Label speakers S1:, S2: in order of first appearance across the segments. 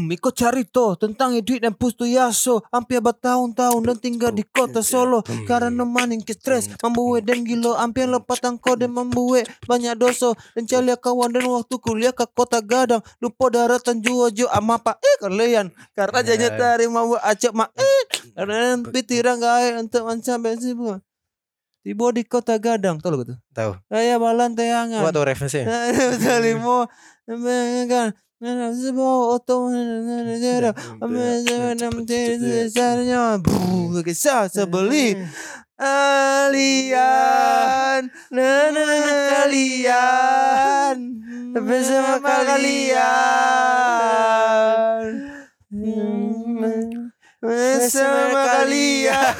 S1: Demi kau cari to tentang Edwin dan Pustuyaso Hampir bertahun-tahun dan tinggal di kota Solo. Karena maning ke stres Membuat dan gilo Hampir lepatan kau dan membuat banyak dosa. Dan calia kawan dan waktu kuliah ke kota Gadang. Lupa daratan juo-juo ama pak eh kalian. Karena janya tari mau acak mak eh. Karena pitirang gae untuk bensin buah Tiba di kota Gadang. Tahu lo gitu
S2: Tahu.
S1: Raya balan teangan
S2: Gua tahu referensinya.
S1: Salimo kan sebuah oto kisah sebeli kalian. Bersama kalian bersama kalian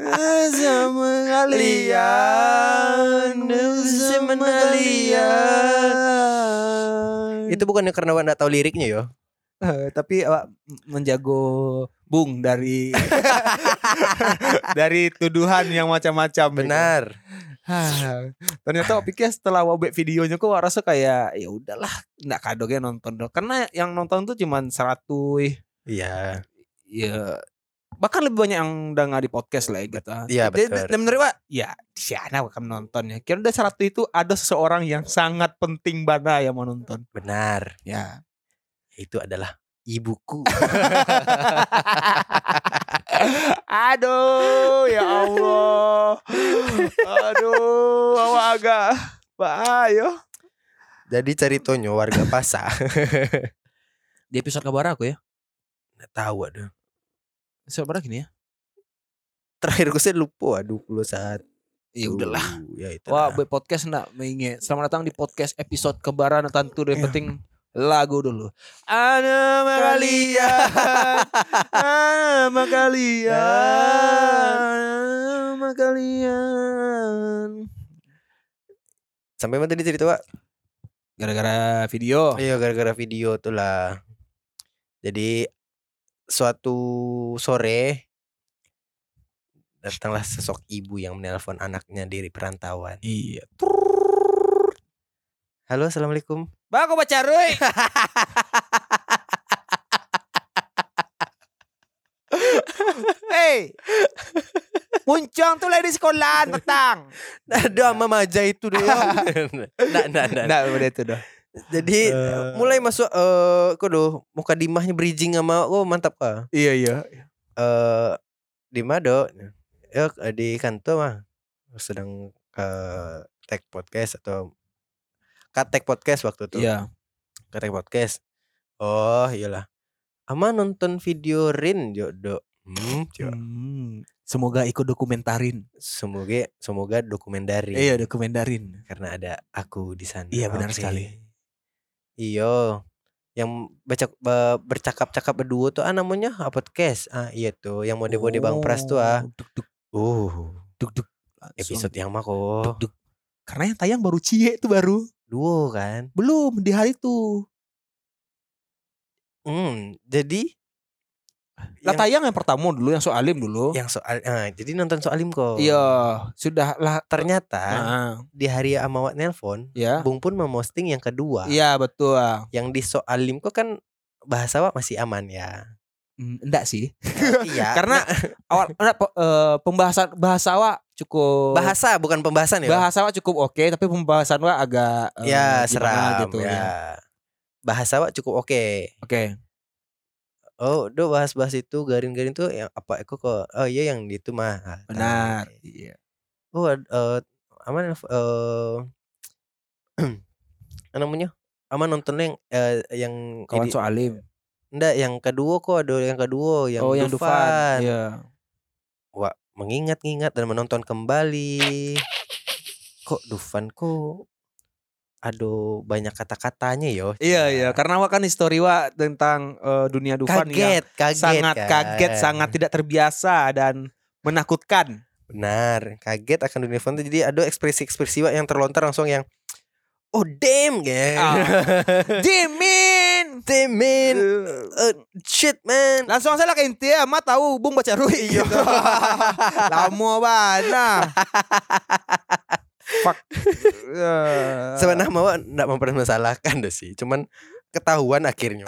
S1: bersama kalian bersama kalian
S2: Itu bukannya karena Wak nggak tahu liriknya yo.
S1: Eh, tapi awak menjago bung dari dari tuduhan yang macam-macam gitu.
S2: Benar.
S1: Hah, ternyata awak pikir setelah buat videonya kok rasa kayak ya udahlah nggak kadoknya nonton dong karena yang nonton tuh cuman seratus
S2: Iya.
S1: ya bahkan lebih banyak yang udah nggak di podcast lah ya gitu.
S2: Iya, betul.
S1: Dan menurut ya di sana akan menonton ya. Kira udah seratus itu ada seseorang yang sangat penting bana yang mau nonton.
S2: Benar.
S1: Ya.
S2: Itu adalah ibuku.
S1: Aduh, ya Allah. Aduh, awak agak bahaya.
S2: Jadi ceritanya warga pasar.
S1: Di episode kabar aku ya.
S2: Nggak tahu aduh.
S1: Episode berapa gini ya?
S2: Terakhir gue sih lupa aduh puluh saat.
S1: Ya udahlah.
S2: Ya itu.
S1: Wah, buat podcast enggak mengingat. Selamat datang di podcast episode kebaran tentu deh
S2: Iya.
S1: penting lagu dulu. Ada sama kalian, sama kalian, sama kalian.
S2: Sampai mana tadi cerita Wak?
S1: Gara-gara video.
S2: Iya gara-gara video tuh lah. Jadi suatu sore datanglah sosok ibu yang menelpon anaknya dari perantauan.
S1: Iya.
S2: Halo, assalamualaikum.
S1: Bang, aku baca Roy. Hei. Muncang tuh lagi di sekolahan petang.
S2: Ada mama aja itu deh. Nah, nah, nah.
S1: Nah, udah itu dah.
S2: Jadi
S1: Eh.
S2: mulai masuk eh kok doh muka dimahnya bridging sama oh mantap kah?
S1: Iya, iya.
S2: Eh di mana do? Ya di kantor mah sedang ke tag podcast atau ke tag podcast waktu itu.
S1: Iya.
S2: Ke tag podcast. Oh, iyalah. Ama nonton video Rin jo do. Hmm, jo.
S1: Hmm, Semoga ikut dokumentarin.
S2: Semoga semoga dokumenter
S1: Iya, dokumentarin.
S2: karena ada aku di sana.
S1: Iya, benar
S2: Oke.
S1: sekali.
S2: Iyo. Yang baca be- bercakap-cakap berdua tuh ah namanya apa podcast? Ah iya tuh yang mode-mode Bang Pras tuh ah.
S1: Oh, Duk duk
S2: Uh,
S1: duk duk.
S2: Episode yang mah
S1: duk
S2: kok
S1: duk. Karena yang tayang baru cie itu baru.
S2: duo kan.
S1: Belum di hari itu.
S2: Hmm, jadi
S1: Lah
S2: yang,
S1: tayang yang pertama dulu yang soalim dulu.
S2: yang soal ah, jadi nonton soalim kok.
S1: Iya, sudah lah.
S2: Ternyata di hari Amawat nelpon,
S1: ya.
S2: Bung pun memposting yang kedua.
S1: Iya, betul.
S2: Yang di soalim kok kan bahasa Wak masih aman ya.
S1: Hmm, enggak sih.
S2: iya.
S1: Karena awal enggak, eh, pembahasan bahasa wa cukup
S2: bahasa bukan pembahasan ya.
S1: bahasa wa cukup oke tapi pembahasan wa agak eh,
S2: ya seram
S1: gitu
S2: ya. Bahasa Wak cukup oke.
S1: Oke.
S2: Oh, do bahas-bahas itu garing-garing tuh yang apa aku kok. Oh iya yang itu mah. Ah.
S1: Benar. Iya.
S2: Oh, eh aman eh apa namanya? Aman nontonnya yang eh, yang
S1: Kawan
S2: ini-
S1: soalim.
S2: enggak yang kedua kok ada yang kedua yang
S1: oh, yang Dufan.
S2: Dufan.
S1: Iya.
S2: Wah, mengingat-ingat dan menonton kembali. Kok Dufan kok aduh banyak kata-katanya yo.
S1: Iya, iya, karena wa kan histori wa tentang eh, dunia Dufan yang
S2: kaget, kaget
S1: sangat
S2: kan.
S1: kaget, sangat tidak terbiasa dan menakutkan.
S2: Benar, kaget akan dunia Dufan jadi ada ekspresi-ekspresi Wak yang terlontar langsung yang Oh damn gitu.
S1: Ah. Jimin.
S2: damn man. Uh, shit man.
S1: Langsung saja ke inti ya, mah tahu Bung baca Rui
S2: Iya.
S1: gitu. Lama banget. Fuck.
S2: Sebenarnya mau enggak mempermasalahkan deh sih. Cuman ketahuan akhirnya.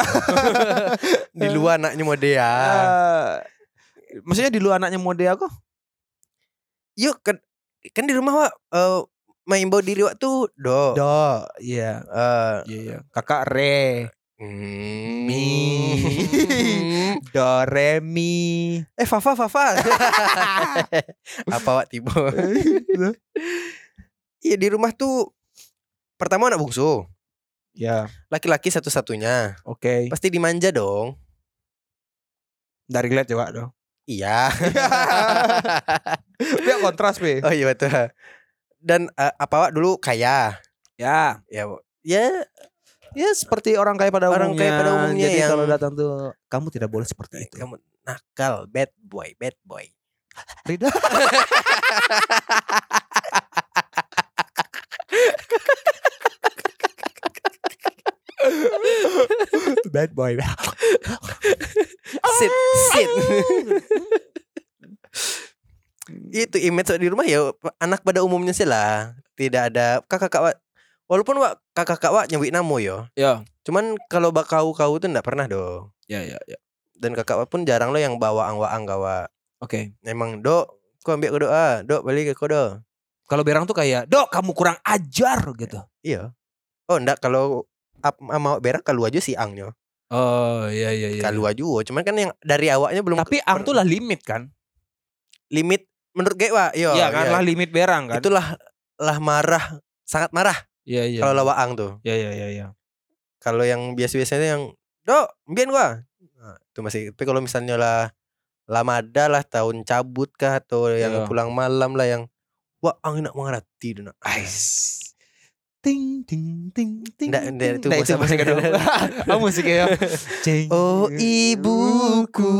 S2: di luar anaknya Modea.
S1: Eh, maksudnya di luar anaknya mode aku?
S2: Yuk kan, kan di rumah Wak eh, main bawa diri Wak tuh do.
S1: Do, iya.
S2: Eh,
S1: Iya, iya. Kakak re,
S2: hmm.
S1: Mi. do re mi.
S2: eh Fafa Fafa. Apa Wak tiba? Iya di rumah tuh pertama anak bungsu.
S1: ya,
S2: Laki-laki satu-satunya.
S1: oke.
S2: Pasti dimanja dong.
S1: Dari lihat coba dong.
S2: Iya.
S1: Dia kontras, Be.
S2: oh iya betul. Dan eh, apa Wak dulu kaya.
S1: Ya,
S2: Ya ya
S1: ya seperti orang kaya pada
S2: Orang
S1: umumnya.
S2: kaya pada umumnya
S1: Jadi
S2: yang-
S1: kalau datang tuh kamu tidak boleh seperti itu.
S2: kamu nakal, bad boy, bad boy.
S1: Rida. Bad boy.
S2: Sit, sit. itu image di rumah ya anak pada umumnya sih lah. Tidak ada kakak kakak Walaupun wak kakak kakak wak nyebut namo yo.
S1: Ya.
S2: Cuman kalau bak kau tuh ndak pernah do.
S1: Ya, ya, ya.
S2: Dan kakak wak pun jarang lo yang bawa ang waang gawa.
S1: Oke.
S2: Emang dok, kau ambil ke doa, dok balik ke kau do.
S1: Kalau berang tuh kayak, "Dok, kamu kurang ajar." gitu.
S2: Iya. Oh ndak kalau mau berak kalau aja si angnya.
S1: Oh, iya iya iya.
S2: Kalau aja, cuman kan yang dari awaknya belum
S1: Tapi ang tuh lah limit kan?
S2: limit menurut gue wak. Yo,
S1: Iya kan
S2: iya.
S1: lah limit berang kan?
S2: Itulah lah marah, sangat marah
S1: Iya iya.
S2: kalau lawaang tuh.
S1: Iya iya iya iya.
S2: Kalau yang biasa-biasanya yang dok, mbien gua. Nah, itu masih tapi kalau misalnya lah lamada lah tahun cabut kah atau yang
S1: Iya.
S2: pulang malam lah yang wah angin nak mengerti nak.
S1: Ais. Ting ting ting ting.
S2: Nggak, nggak, itu bahasa-
S1: musik dong. Oh musiknya ya.
S2: Oh ibuku,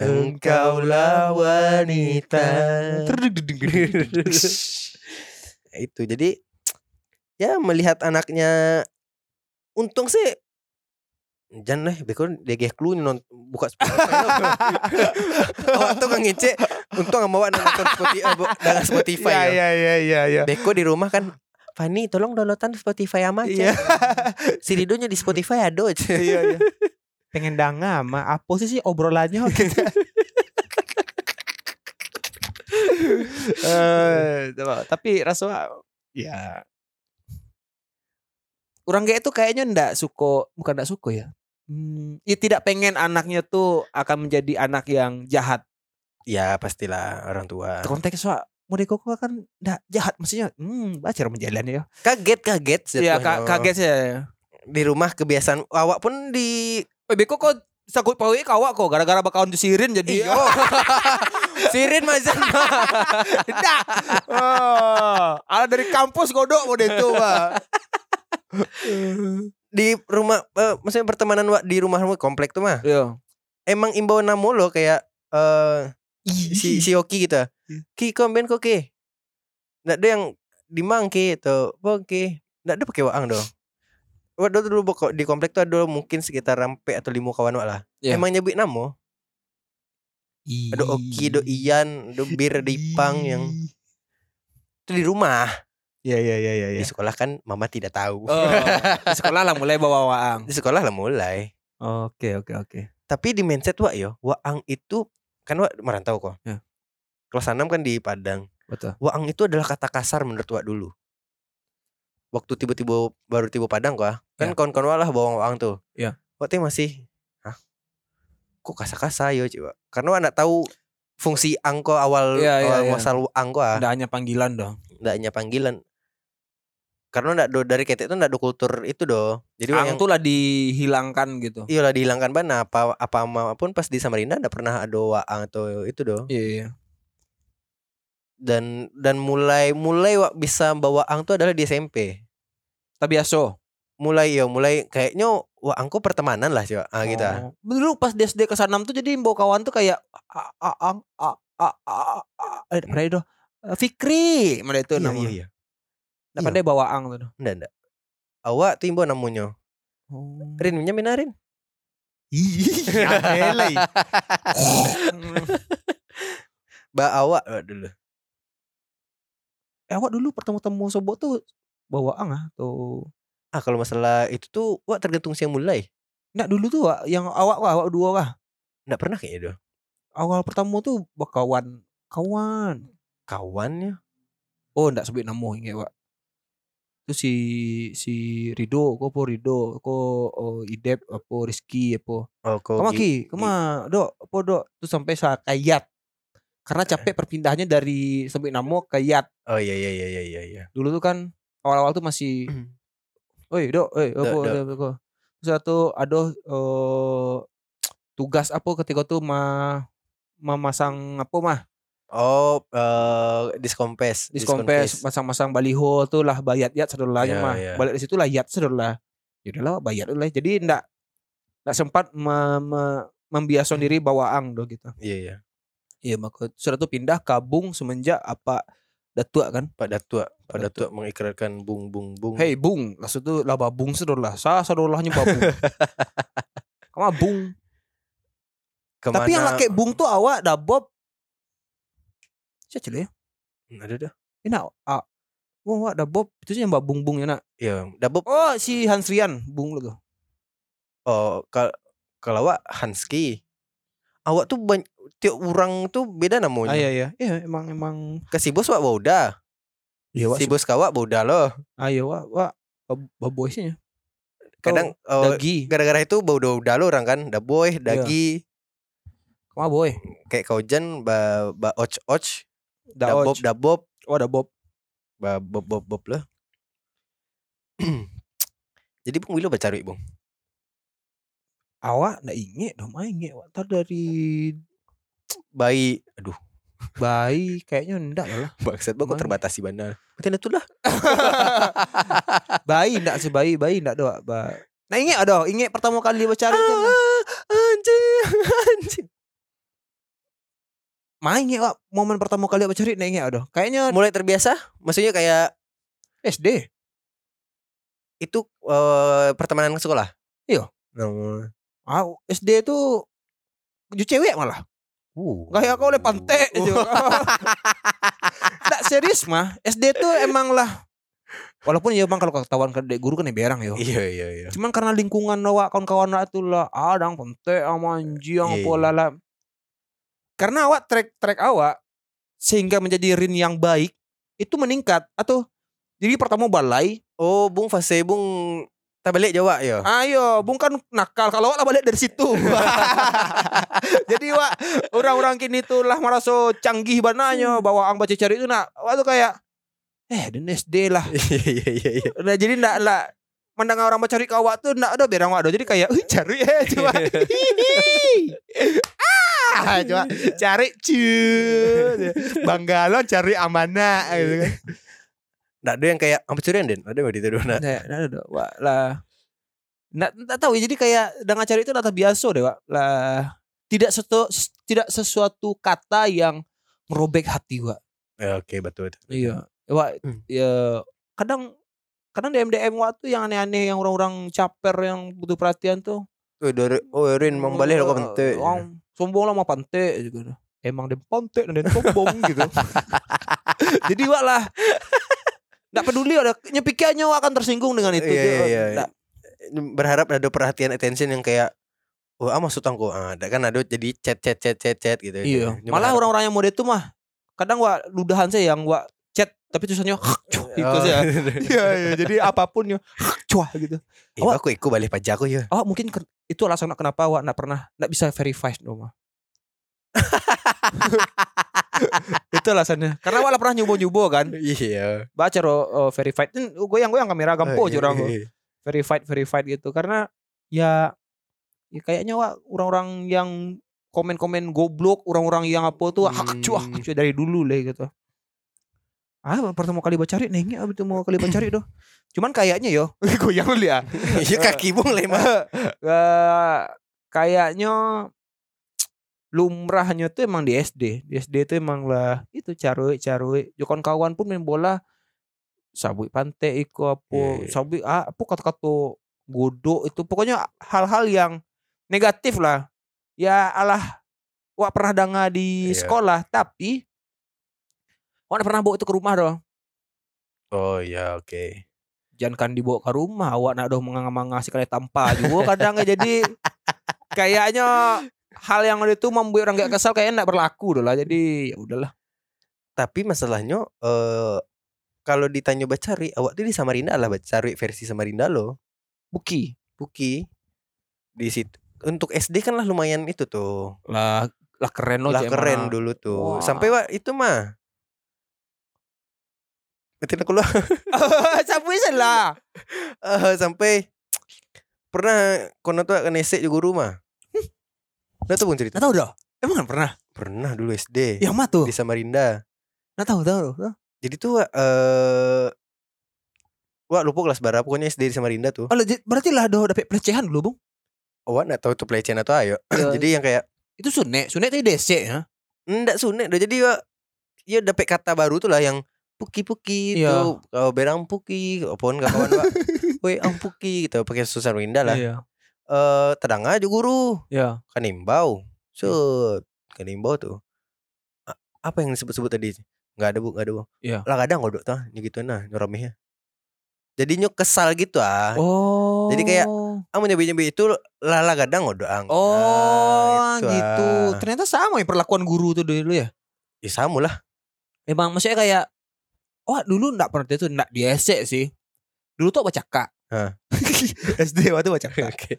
S2: engkaulah wanita. itu jadi ya melihat anaknya untung sih jangan lah beko dia geh clue non buka Spotify awak tuh nggak ngece untung nggak mau nonton Spotify eh, dengan Spotify
S1: Iya
S2: ya.
S1: iya iya iya iya.
S2: beko di rumah kan Fani tolong downloadan Spotify ama
S1: Iya.
S2: aja si Ridonya di Spotify ada aja
S1: Iya iya. Pengen danga sama apa sih sih obrolannya gitu. Eh, tapi rasa ya orang kayak itu kayaknya ndak suko bukan ndak suko ya Hmm, ya tidak pengen anaknya tuh akan menjadi anak yang jahat.
S2: ya pastilah orang tua
S1: Konteks soal Mode Koko kan ndak jahat maksudnya. Hmm, baca menjalani ya.
S2: kaget kaget
S1: Iya,
S2: jatuhnya.
S1: ka- kaget ya.
S2: di rumah kebiasaan awak pun di
S1: Eh, Beko kok sakut pawe kawak kok gara-gara bakalan sirin jadi.
S2: Iyo. Sirin Mazan
S1: Tidak. Oh, ada dari kampus godok mode itu, Pak.
S2: di rumah eh, maksudnya pertemanan Wak di rumah rumah komplek tuh mah
S1: Iya.
S2: emang imbauan namo lo kayak eh si si Oki gitu
S1: Iya.
S2: ki komben kok ki nggak ada yang dimang ki atau apa ki nggak ada pakai waang dong Waduh dulu pokok di komplek tuh ada mungkin sekitar rampe atau lima kawan wak lah.
S1: Iya.
S2: Emang nyebut namo. Ada Oki, ada Ian, ada Bir, ada Ipang yang itu di rumah.
S1: Iya iya iya iya.
S2: Di sekolah kan mama tidak tahu.
S1: Oh, di sekolah lah mulai bawa waang.
S2: Di sekolah lah mulai.
S1: Oke oke oke.
S2: Tapi di mindset wak yo, waang itu kan wak merantau kok.
S1: Ya.
S2: Kelas 6 kan di Padang.
S1: Betul.
S2: Waang itu adalah kata kasar menurut wak dulu. Waktu tiba-tiba baru tiba Padang kok. Kan
S1: Ya.
S2: kawan-kawan wak lah bawa waang tuh.
S1: Ya.
S2: Wak tuh masih Hah? Kok kasar-kasar yo coba. Karena wak nggak tahu fungsi angko awal
S1: Ya, ya,
S2: awal
S1: ya.
S2: muasal angko ah.
S1: Nggak hanya panggilan dong.
S2: Nggak hanya panggilan. Karena nggak do dari ketek itu nggak ada kultur itu do. Jadi
S1: Ang
S2: yang
S1: tuh lah dihilangkan gitu.
S2: Iya lah dihilangkan ban apa apa pun pas di Samarinda nggak pernah ada waang atau itu do.
S1: Iya iya.
S2: Dan dan mulai mulai wak bisa bawa ang tuh adalah di SMP.
S1: Tapi aso.
S2: Mulai ya mulai kayaknya waang kok pertemanan lah coba. Ah gitu. ah.
S1: Oh. Dulu pas di SD kelas 6 tuh jadi bawa kawan tuh kayak a a a a a eh eh, Fikri, mana itu
S2: Iya
S1: nama.
S2: iya iya.
S1: Nah, pada bawa ang tuh.
S2: Nggak nggak. Awak timbo namanya.
S1: Oh.
S2: Rin minyak minarin.
S1: Iya, lay.
S2: Ba awak wak dulu.
S1: Eh, awak dulu pertemu-temu sobo tuh bawa ang ah tuh.
S2: Ah kalau masalah itu tuh wah tergantung siang mulai.
S1: Nggak dulu tuh Wak, yang awak wah, awak dua wah.
S2: Nggak pernah kayaknya doh.
S1: Awal pertama tuh bakawan kawan.
S2: Kawannya.
S1: Oh, ndak sebut nama ingat Wak. Itu si si Rido, kok po Rido, kok oh, Idep, apa Rizky, apa.
S2: Oh
S1: Kama
S2: gi-
S1: ki, kama dok, apa dok? Terus sampai sa kayat. Karena capek perpindahannya dari sebut nama ke yat.
S2: Oh iya iya iya iya iya. iya.
S1: Dulu tuh kan awal-awal tuh masih Oi, dok, oi, apa, apa. Terus satu ada eh, tugas apa ketika tuh ma memasang apa mah
S2: Oh eh diskompes.
S1: diskompes masang-masang baliho tuh lah bayat yat sedolahnya
S2: Ya,
S1: mah
S2: ya.
S1: balik dari situ lah yat sedolah ya udahlah bayat lah jadi ndak ndak sempat me, me- membiasakan diri bawa ang do gitu
S2: Iya iya.
S1: iya maka sudah tuh pindah kabung semenjak apa datua kan
S2: Pak Datua, Pak. Datua mengikrarkan bung bung bung.
S1: hei bung langsung tuh lah babung sedolah sa sedolahnya babung kamu bung
S2: Ke mana?
S1: tapi yang laki bung tuh awak dah bob Siapa ya?
S2: Hmm, Ada dah.
S1: Ini nak ah. Wah, wah, dah bob itu sih yang mbak bung bung ya nak.
S2: Iya, Dabob.
S1: Oh, si Hans Rian bung lu tuh.
S2: Oh, kal kalau awak Hanski. Awak tuh banyak tiap orang tuh beda namanya.
S1: Ah, iya iya. Iya, emang emang
S2: Ke si bos wak bauda.
S1: iya wah.
S2: Si bos kawak bauda loh.
S1: Ah, iya wah. Bab- Baboysnya.
S2: Kadang oh,
S1: dagi.
S2: gara-gara itu bauda lo orang kan. Daboy,
S1: Iya.
S2: dagi.
S1: Ke mana boy?
S2: Kayak kaujan ba ba och och.
S1: Da
S2: Dabob
S1: Oj.
S2: dabob.
S1: Oh, ada Bob.
S2: Ba bob bob bob lah. Jadi bung Wilo baca bung.
S1: Awak ndak inget dong, main inget. Awak tar dari
S2: Bayi, aduh,
S1: bayi kayaknya ndak lah.
S2: bangsat kok terbatasi benar. Betul itu lah.
S1: bayi ndak sih bayi, bayi ndak doa. Ba. Nah inget ada, inget pertama kali baca itu.
S2: Ah, anjing, anjing.
S1: Main wak, momen pertama kali baca nah inget ada. Kayaknya
S2: Mulai terbiasa, maksudnya kayak
S1: SD.
S2: itu eh, pertemanan ke sekolah.
S1: Iya. Ah, SD itu ju cewek malah.
S2: Uh.
S1: Kayak kau oleh pantai aja. Nggak serius mah. SD tuh emang lah. Walaupun ya bang kalau ketahuan ke dek guru kan ya berang yo.
S2: Iya iya iya.
S1: Cuman karena lingkungan awak kawan-kawan awak tuh lah adang pantai sama anjing
S2: Iya,
S1: apa
S2: iya.
S1: Karena awak track-track awak sehingga menjadi rin yang baik itu meningkat atau jadi pertama balai
S2: Oh, Bung fase Bung tak balik Jawa ya.
S1: Ayo, Bung kan nakal. Kalau awak lah balik dari situ. Jadi wak orang-orang kini tuh lah merasa canggih bananya bawa ang baca cari itu nak. Waktu kayak eh dan SD lah.
S2: Iya iya iya iya.
S1: Nah, jadi ndak lah mendengar orang baca cari kawak tuh ndak ada berang wak. Jadi kayak "Ih, cari eh cuma. cuma cari cu. Banggalon cari amanah gitu kan.
S2: Nggak ada yang kayak apa curian Den? Ada nggak di itu nah.
S1: Nah, nah, nah, wak lah. Nggak, nggak tahu ya jadi kayak dengan cari itu data biasa deh, Wak. Lah tidak sesuatu tidak sesuatu kata yang merobek hati, Wak.
S2: Ya, Oke betul betul.
S1: Iya. Wak,
S2: Hmm.
S1: ya kadang kadang DM DM Wak tuh yang aneh-aneh yang orang-orang caper yang butuh perhatian tuh.
S2: Oh, dari, oh Rin mau balik lo penting.
S1: Orang sombong lah mau pantai gitu. Emang dia pantai dan dia sombong gitu. Jadi Wak lah Nggak peduli ada nyepikiannya Wak akan tersinggung dengan itu.
S2: Iya, iya, iya. Berharap ada perhatian attention yang kayak Oh, ah maksud aku ah, ada kan ada jadi chat chat chat chat chat gitu.
S1: Iya.
S2: Ini
S1: Malah orang-orang yang mode itu mah kadang wa ludahan saya yang wa tapi tulisannya itu
S2: Oh,
S1: ya. Iya, iya, jadi apa pun ya cuah gitu.
S2: Eh, aku ikut balik pajak aku ya.
S1: Oh, mungkin itu alasan kenapa wa nggak pernah nggak bisa verify mah. itu alasannya. Karena wa lah pernah nyubo-nyubo kan.
S2: Iya.
S1: Baca ro oh, verified. Goyang-goyang kamera gampo
S2: Iya,
S1: curang.
S2: iya.
S1: Verified verified gitu karena ya ya kayaknya wa orang-orang yang komen-komen goblok, orang-orang yang apa tuh hak cuah
S2: Hmm.
S1: cuah dari dulu lah gitu. Ah, pertama kali bacari nengnya abis itu mau kali bacari doh. Cuman kayaknya yo, goyang lu ya.
S2: Iya kaki bung lemah.
S1: Eh, kayaknya lumrahnya tuh emang di SD. Di SD itu emang lah itu carui carui. Jokon kawan pun main bola sabui pantai iko apa
S2: Iya, iya.
S1: sabui ah, apa kata-kata godok itu pokoknya hal-hal yang negatif lah. Ya alah wak pernah dengar di
S2: Iya.
S1: sekolah tapi wak pernah bawa itu ke rumah doh.
S2: Oh iya oke.
S1: jangan kan dibawa ke rumah awak nak doh menganga-manga sekali tanpa juga kadang jadi kayaknya hal yang itu membuat orang gak kesal kayaknya nak berlaku doh lah jadi ya udahlah
S2: Tapi masalahnya eh kalau ditanya bacari, awak tuh di Samarinda lah bacari versi Samarinda lo.
S1: buki
S2: Buki di situ. Untuk SD kan lah lumayan itu tuh.
S1: lah lah keren loh
S2: lah keren
S1: mana.
S2: dulu tuh.
S1: Wah.
S2: Sampai wak itu mah. Betul aku lah.
S1: Siapa bisa lah
S2: Eh, sampai pernah kono tuh akan esek juga rumah. Nah tuh pun cerita.
S1: Nggak tahu dah emang kan pernah
S2: Pernah dulu SD
S1: yang mana tuh
S2: di Samarinda.
S1: nggak tahu tahu tahu.
S2: Jadi tuh eh Wah lupa kelas berapa pokoknya SD di Samarinda tuh.
S1: Oh, berarti lah doh dapet pelecehan dulu bung
S2: Oh, nggak tahu itu pelecehan atau ayo.
S1: Ya.
S2: Jadi yang kayak
S1: itu sunek sunek itu DC ya
S2: Nggak sunek dah jadi Wak, ya dapet kata baru tuh lah yang puki-puki
S1: Iya.
S2: tuh kalau berang puki apa pun kawan Wak. Woi ang puki gitu pakai susah Samarinda lah.
S1: iya
S2: Eh tedang aja guru
S1: iya
S2: kanimbau. Set kanimbau tuh. A- apa yang disebut-sebut tadi? Nggak ada bu, nggak ada bu.
S1: Iya.
S2: Lah kadang ngodok tuh, gitu nah nyoromnya. Jadinya kesal gitu ah.
S1: oh
S2: Jadi kayak, Ah mau nyoba-nyoba itu lala kadang ngodok ang.
S1: oh
S2: Nah, itu,
S1: gitu
S2: ah.
S1: ternyata sama ya perlakuan guru tuh dulu ya
S2: Ya sama lah.
S1: emang maksudnya kayak wah dulu enggak pernah itu enggak di esek sih. Dulu tuh baca kak. SD waktu baca kak
S2: Oke.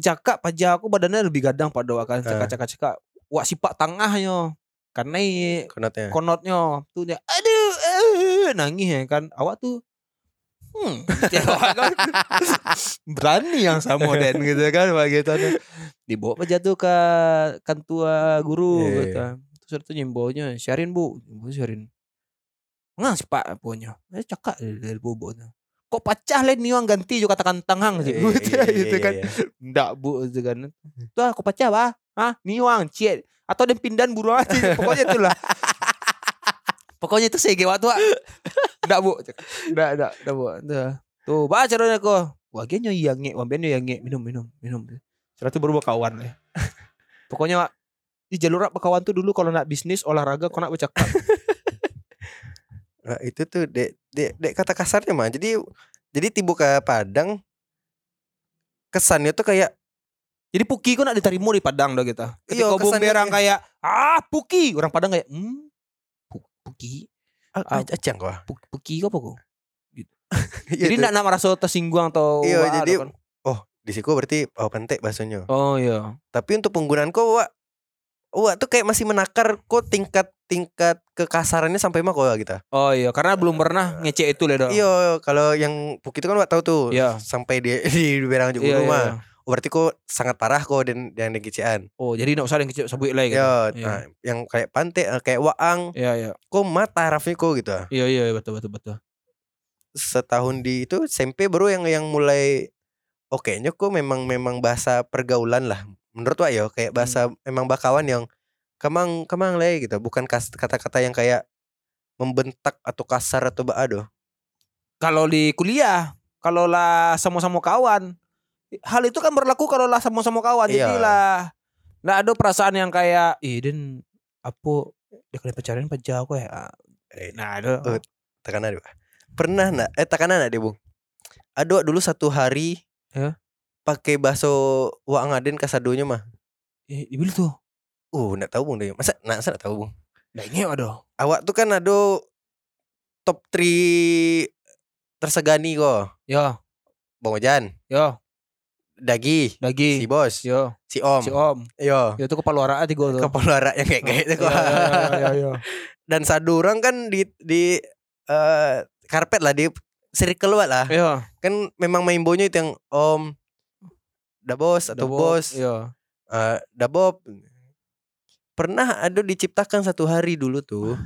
S1: cakak pajak aku badannya lebih gadang pada
S2: Ah.
S1: cakak cakak cakak wah sipak tangahnya karena
S2: Konotnya.
S1: konotnya. Tuh dia aduh eh, nangis ya kan. Awak tuh hmm. Ya, kan berani yang sama den gitu kan begitu dibawa aja tuh ke kantua guru
S2: Iya,
S1: gitu terus itu nyimbaunya syarin bu. Bu syarin ngas pak punya eh cakak dari bobo kok pacah lain nih ganti juga katakan tangang sih
S2: Iya, iya, iya,
S1: gitu
S2: iya,
S1: kan.
S2: iya.
S1: Nggak bu itu kan. Tuh aku pecah bah Hah? Niwang ciet Atau dia pindahan burung aja Pokoknya itulah. Pokoknya itu sege waktu ah. Nggak bu. Nggak nggak nggak bu. Tuh. Tuh bah caranya kok. Wagiannya yang nge Wambiannya yang nge. Minum minum minum. Setelah itu baru berkawan lah Pokoknya di jalur berkawan tuh dulu kalau nak bisnis olahraga kau nak bercakap
S2: Nah, itu tuh dek dek dek kata kasarnya mah. Jadi jadi tiba ke Padang kesannya tuh kayak
S1: jadi Puki kau nak diterima di Padang dah kita
S2: Iya,
S1: ketika kau
S2: kesannya
S1: bumerang
S2: kayak-
S1: ah Puki orang Padang kayak hmm Pu- Puki
S2: ah,
S1: Ah.
S2: kok.
S1: Pu- Puki kok
S2: Iya
S1: Jadi
S2: tuh.
S1: enggak nak merasa tersinggung atau
S2: Iya, jadi-
S1: kan.
S2: oh di siku berarti oh pentek bahasanya.
S1: Oh iya.
S2: Tapi untuk penggunaan kok wak Wak tuh kayak masih menakar kok tingkat tingkat kekasarannya sampai mah kok gitu.
S1: Oh iya, karena belum pernah ngecek itu lah
S2: Iya, kalau yang Puk itu kan wak tahu tuh
S1: Iya.
S2: sampai di di berang juga
S1: Iya,
S2: rumah.
S1: iya.
S2: Oh, berarti kok sangat parah kok dan yang dikician.
S1: Oh, jadi enggak usah yang kecil sebut lagi gitu.
S2: Iya,
S1: Iya.
S2: nah, yang kayak pantai eh, kayak waang,
S1: Iya, iya.
S2: kok mata tarafnya kok gitu.
S1: Iya, iya, betul betul betul.
S2: Setahun di itu SMP baru yang yang mulai oke nya kok memang memang bahasa pergaulan lah. Menurut wak ya kayak bahasa memang bakawan yang kemang kemang lah gitu, bukan kata-kata yang kayak membentak atau kasar atau baado.
S1: Kalau di kuliah, kalau lah sama-sama kawan, hal itu kan berlaku kalau lah sama-sama kawan. Jadi
S2: Iya.
S1: lah nggak ada perasaan yang kayak, ih Den, apa dia kali pacaran pajak aku ya.
S2: Eh,
S1: Nah, ada.
S2: Eh, tekanan. Pernah nak eh tekanan nak dia bung. Ada Wak, dulu satu hari
S1: Ya.
S2: Pakai bakso wak ngaden kasadonya mah.
S1: Eh, ibu tuh.
S2: Uh, nak tahu bung deh. Masa nak masa nak tahu bung.
S1: Nggak ingat ada.
S2: Awak tuh kan ada top 3 tersegani kok.
S1: Ya,
S2: Bang Ojan,
S1: ya,
S2: Dagi,
S1: dagi.
S2: si bos,
S1: Ya,
S2: si Om.
S1: si Om.
S2: Yo.
S1: Itu kepala warna tiga tuh.
S2: Kepala rak yang kayak kayak itu kok.
S1: Iya, iya, iya, iya.
S2: Dan satu orang kan di di eh, karpet lah di circle lah.
S1: Iya,
S2: Kan memang main bonya itu yang Om Da bos atau
S1: Dabo,
S2: bos
S1: Iya.
S2: eh Da Bob. Pernah ada diciptakan satu hari dulu tuh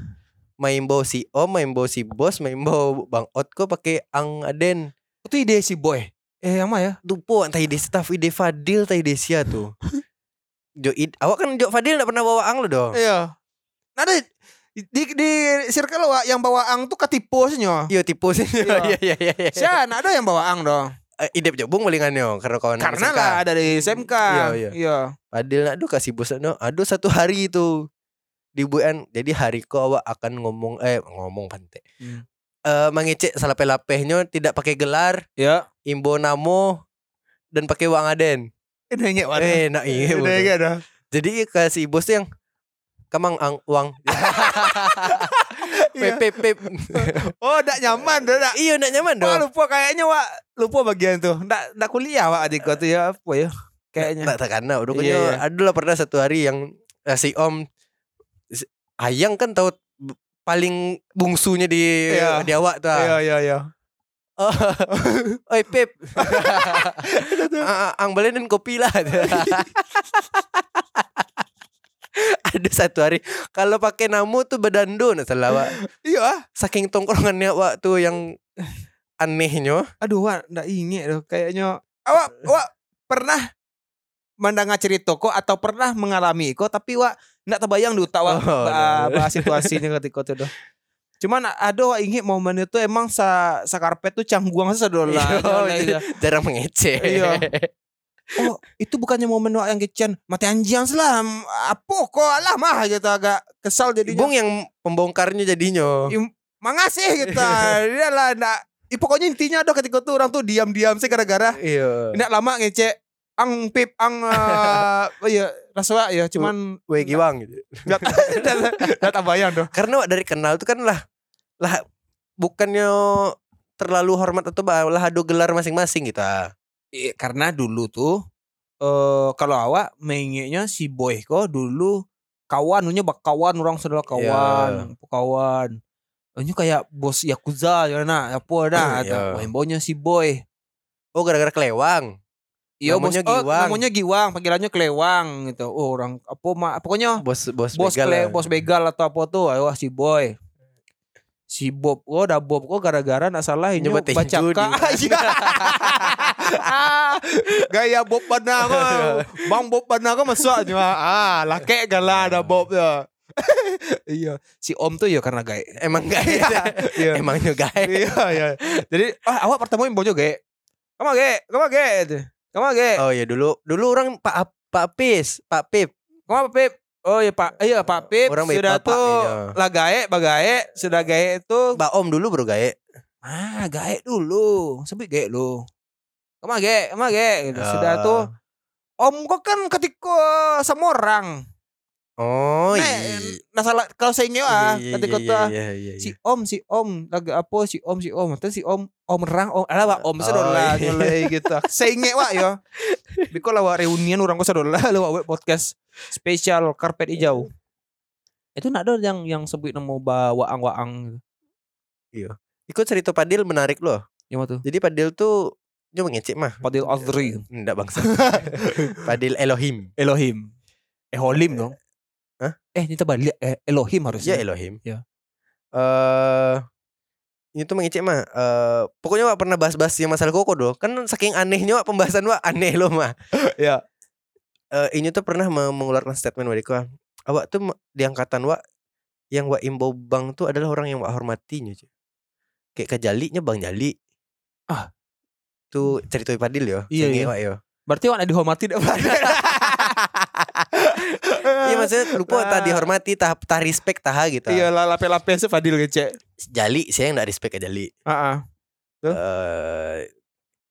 S2: main bawa si Om, main bawa si bos, main bawa Bang Otko pakai Ang Aden.
S1: Itu ide si boy. Eh, yang mana ya?
S2: Lupa entah ide staff ide Fadil entah ide sia tuh. Jo id, awak kan Jo Fadil enggak pernah bawa Ang lo dong.
S1: Iya. Nah, ada di di circle wa yang bawa ang tuh ketiposnya.
S2: Iya tipu.
S1: Iya.
S2: Iya iya iya. iya.
S1: Siapa ada yang bawa ang dong?
S2: Eh, Ide Jo Bung palingannya karena kawan
S1: Karena
S2: SMK.
S1: lah dari SMK.
S2: Iya, iya.
S1: Iya.
S2: Fadil nak aduh kasih bos no. Aduh satu hari itu di bulan jadi hari ko awak akan ngomong eh ngomong pantai.
S1: Hmm.
S2: eh mengecek salah pelapehnya tidak pakai gelar,
S1: Ya.
S2: imbo namo dan pakai uang aden.
S1: Mana?
S2: Eh, nak iya. Jadi ke si bos yang kamang ang uang. Pep pep pep.
S1: Oh, tak nyaman dah. Tak.
S2: Iya nak nyaman
S1: Wah,
S2: dong.
S1: lupa kayaknya Wak. Lupa bagian tuh. Ndak ndak kuliah Wak adik kau tuh ya apa ya? Kayaknya.
S2: Tak takana. Udah
S1: Iya, iya.
S2: adalah pernah satu hari yang eh, si Om si- Ayang kan tahu paling bungsunya di
S1: Iya.
S2: di awak tuh.
S1: Iya, iya, iya.
S2: Oh, oi Pep. Ah, Ang balenin kopi lah. Ada satu hari kalau pakai namu tuh bedando nah salah.
S1: Iya.
S2: Saking tongkrongannya Wak tuh yang anehnya.
S1: Aduh, Wak, ndak inget tuh. Kayaknya awak Wak pernah mendengar cerita kok atau pernah mengalami kok tapi Wak ndak terbayang dulu tak Wak
S2: Oh,
S1: bah,
S2: no.
S1: bahas situasinya ketika itu tuh. Cuman ada Wak inget momen itu emang sa, sa karpet tuh cangguang sedolah.
S2: Iya, Jarang mengecek.
S1: Iya. Oh, itu bukannya momen Wak yang kecian mati anjing selam. Apa kok alah mah gitu agak kesal jadinya.
S2: Bung yang pembongkarnya jadinya.
S1: Im- Mangasih kita. Dia lah ndak pokoknya intinya ada ketika tuh orang tuh diam-diam sih gara-gara
S2: Iya.
S1: Nggak lama ngecek ang pip ang uh, oh iya ya cuman
S2: Weh giwang gitu.
S1: nggak tak bayang tuh
S2: Karena dari kenal tuh kan lah lah bukannya terlalu hormat atau lah adu gelar masing-masing gitu. ah.
S1: Iya, karena dulu tuh eh kalau awak mengingatnya si boy kok dulu kawan punya bak kawan orang saudara kawan kawan ini kayak bos yakuza ya nak apa dah
S2: Iya.
S1: atau main baunya si boy
S2: Oh gara-gara kelewang.
S1: Iya bos oh,
S2: Giwang.
S1: namanya Giwang panggilannya Kelewang gitu oh orang apa ma, pokoknya
S2: Bos bos
S1: bos
S2: begal
S1: kle,
S2: lah.
S1: bos begal atau apa tuh ayo si boy si Bob oh dah Bob kok gara-gara nak salah ini
S2: Nyoba
S1: baca. Iya. gaya Bob Bana kok Bang Bob Bana kok masuknya ah laki galah ada Bob ya iya. Si Om tuh ya karena gaya
S2: Emang gak
S1: Iya.
S2: Emang juga
S1: iya iya. Jadi ah awak pertemuin bojo gaya kamu gaya kamu itu kamu gaya
S2: Oh ya dulu dulu orang Pak Pak Pis, Pak Pip.
S1: kamu apa Pip Oh iya Pak, iya Pak Pip
S2: Orang
S1: sudah
S2: bapak
S1: tuh
S2: iya.
S1: lah gae, bagae, sudah gae itu
S2: Mbak Om dulu baru gae.
S1: Ah, gae dulu. Sebut gae lu. Kamu gae, kamu gae gitu. Sudah
S2: Ah.
S1: tuh Om kok kan ketika sama orang.
S2: Oh
S1: Nah,
S2: iya.
S1: nah salah kalau saya ingat ah,
S2: Iya, iya, iya, iya, iya, iya.
S1: si Om, si Om lagi apa si Om, si Om. Terus si Om, Om rang, Om, alah Wak, Om
S2: Oh,
S1: sedolah
S2: iya.
S1: nyolai gitu. Saya ingat Wak ya. Biko lah Wak reunian orang kok sedolah lu Wak podcast spesial karpet hijau. Itu nak ada yang yang sebut nama bawa waang-waang gitu.
S2: Ikut cerita Padil menarik loh.
S1: Mana tuh?
S2: Jadi Padil tuh Nyoba ngecek mah
S1: Fadil Azri.
S2: Enggak bangsa Padil Elohim
S1: Elohim. Eholim dong. Eh, ini balik eh, Elohim harusnya.
S2: Ya Elohim
S1: Ya.
S2: Eh ini tuh mengecek mah eh pokoknya Wak pernah bahas-bahas yang masalah koko doh kan saking anehnya Wak pembahasan Wak aneh loh mah
S1: Ya.
S2: Eh ini tuh pernah me- mengeluarkan statement Wadiko awak tuh me- di angkatan Wak yang Wak imbau bang tuh adalah orang yang Wak hormatinya cuy. kayak kajalinya Bang Jali
S1: Ah.
S2: tuh cerita Padil yo
S1: Iya, iya.
S2: Wak yo
S1: Berarti warna dihormati.
S2: Iya maksudnya lupa
S1: Nah.
S2: tah dihormati tah tah respect tah gitu.
S1: Iya lah lape-lape se Fadil ngecek.
S2: Jali saya yang enggak respect ke Jali.
S1: Heeh.
S2: Eh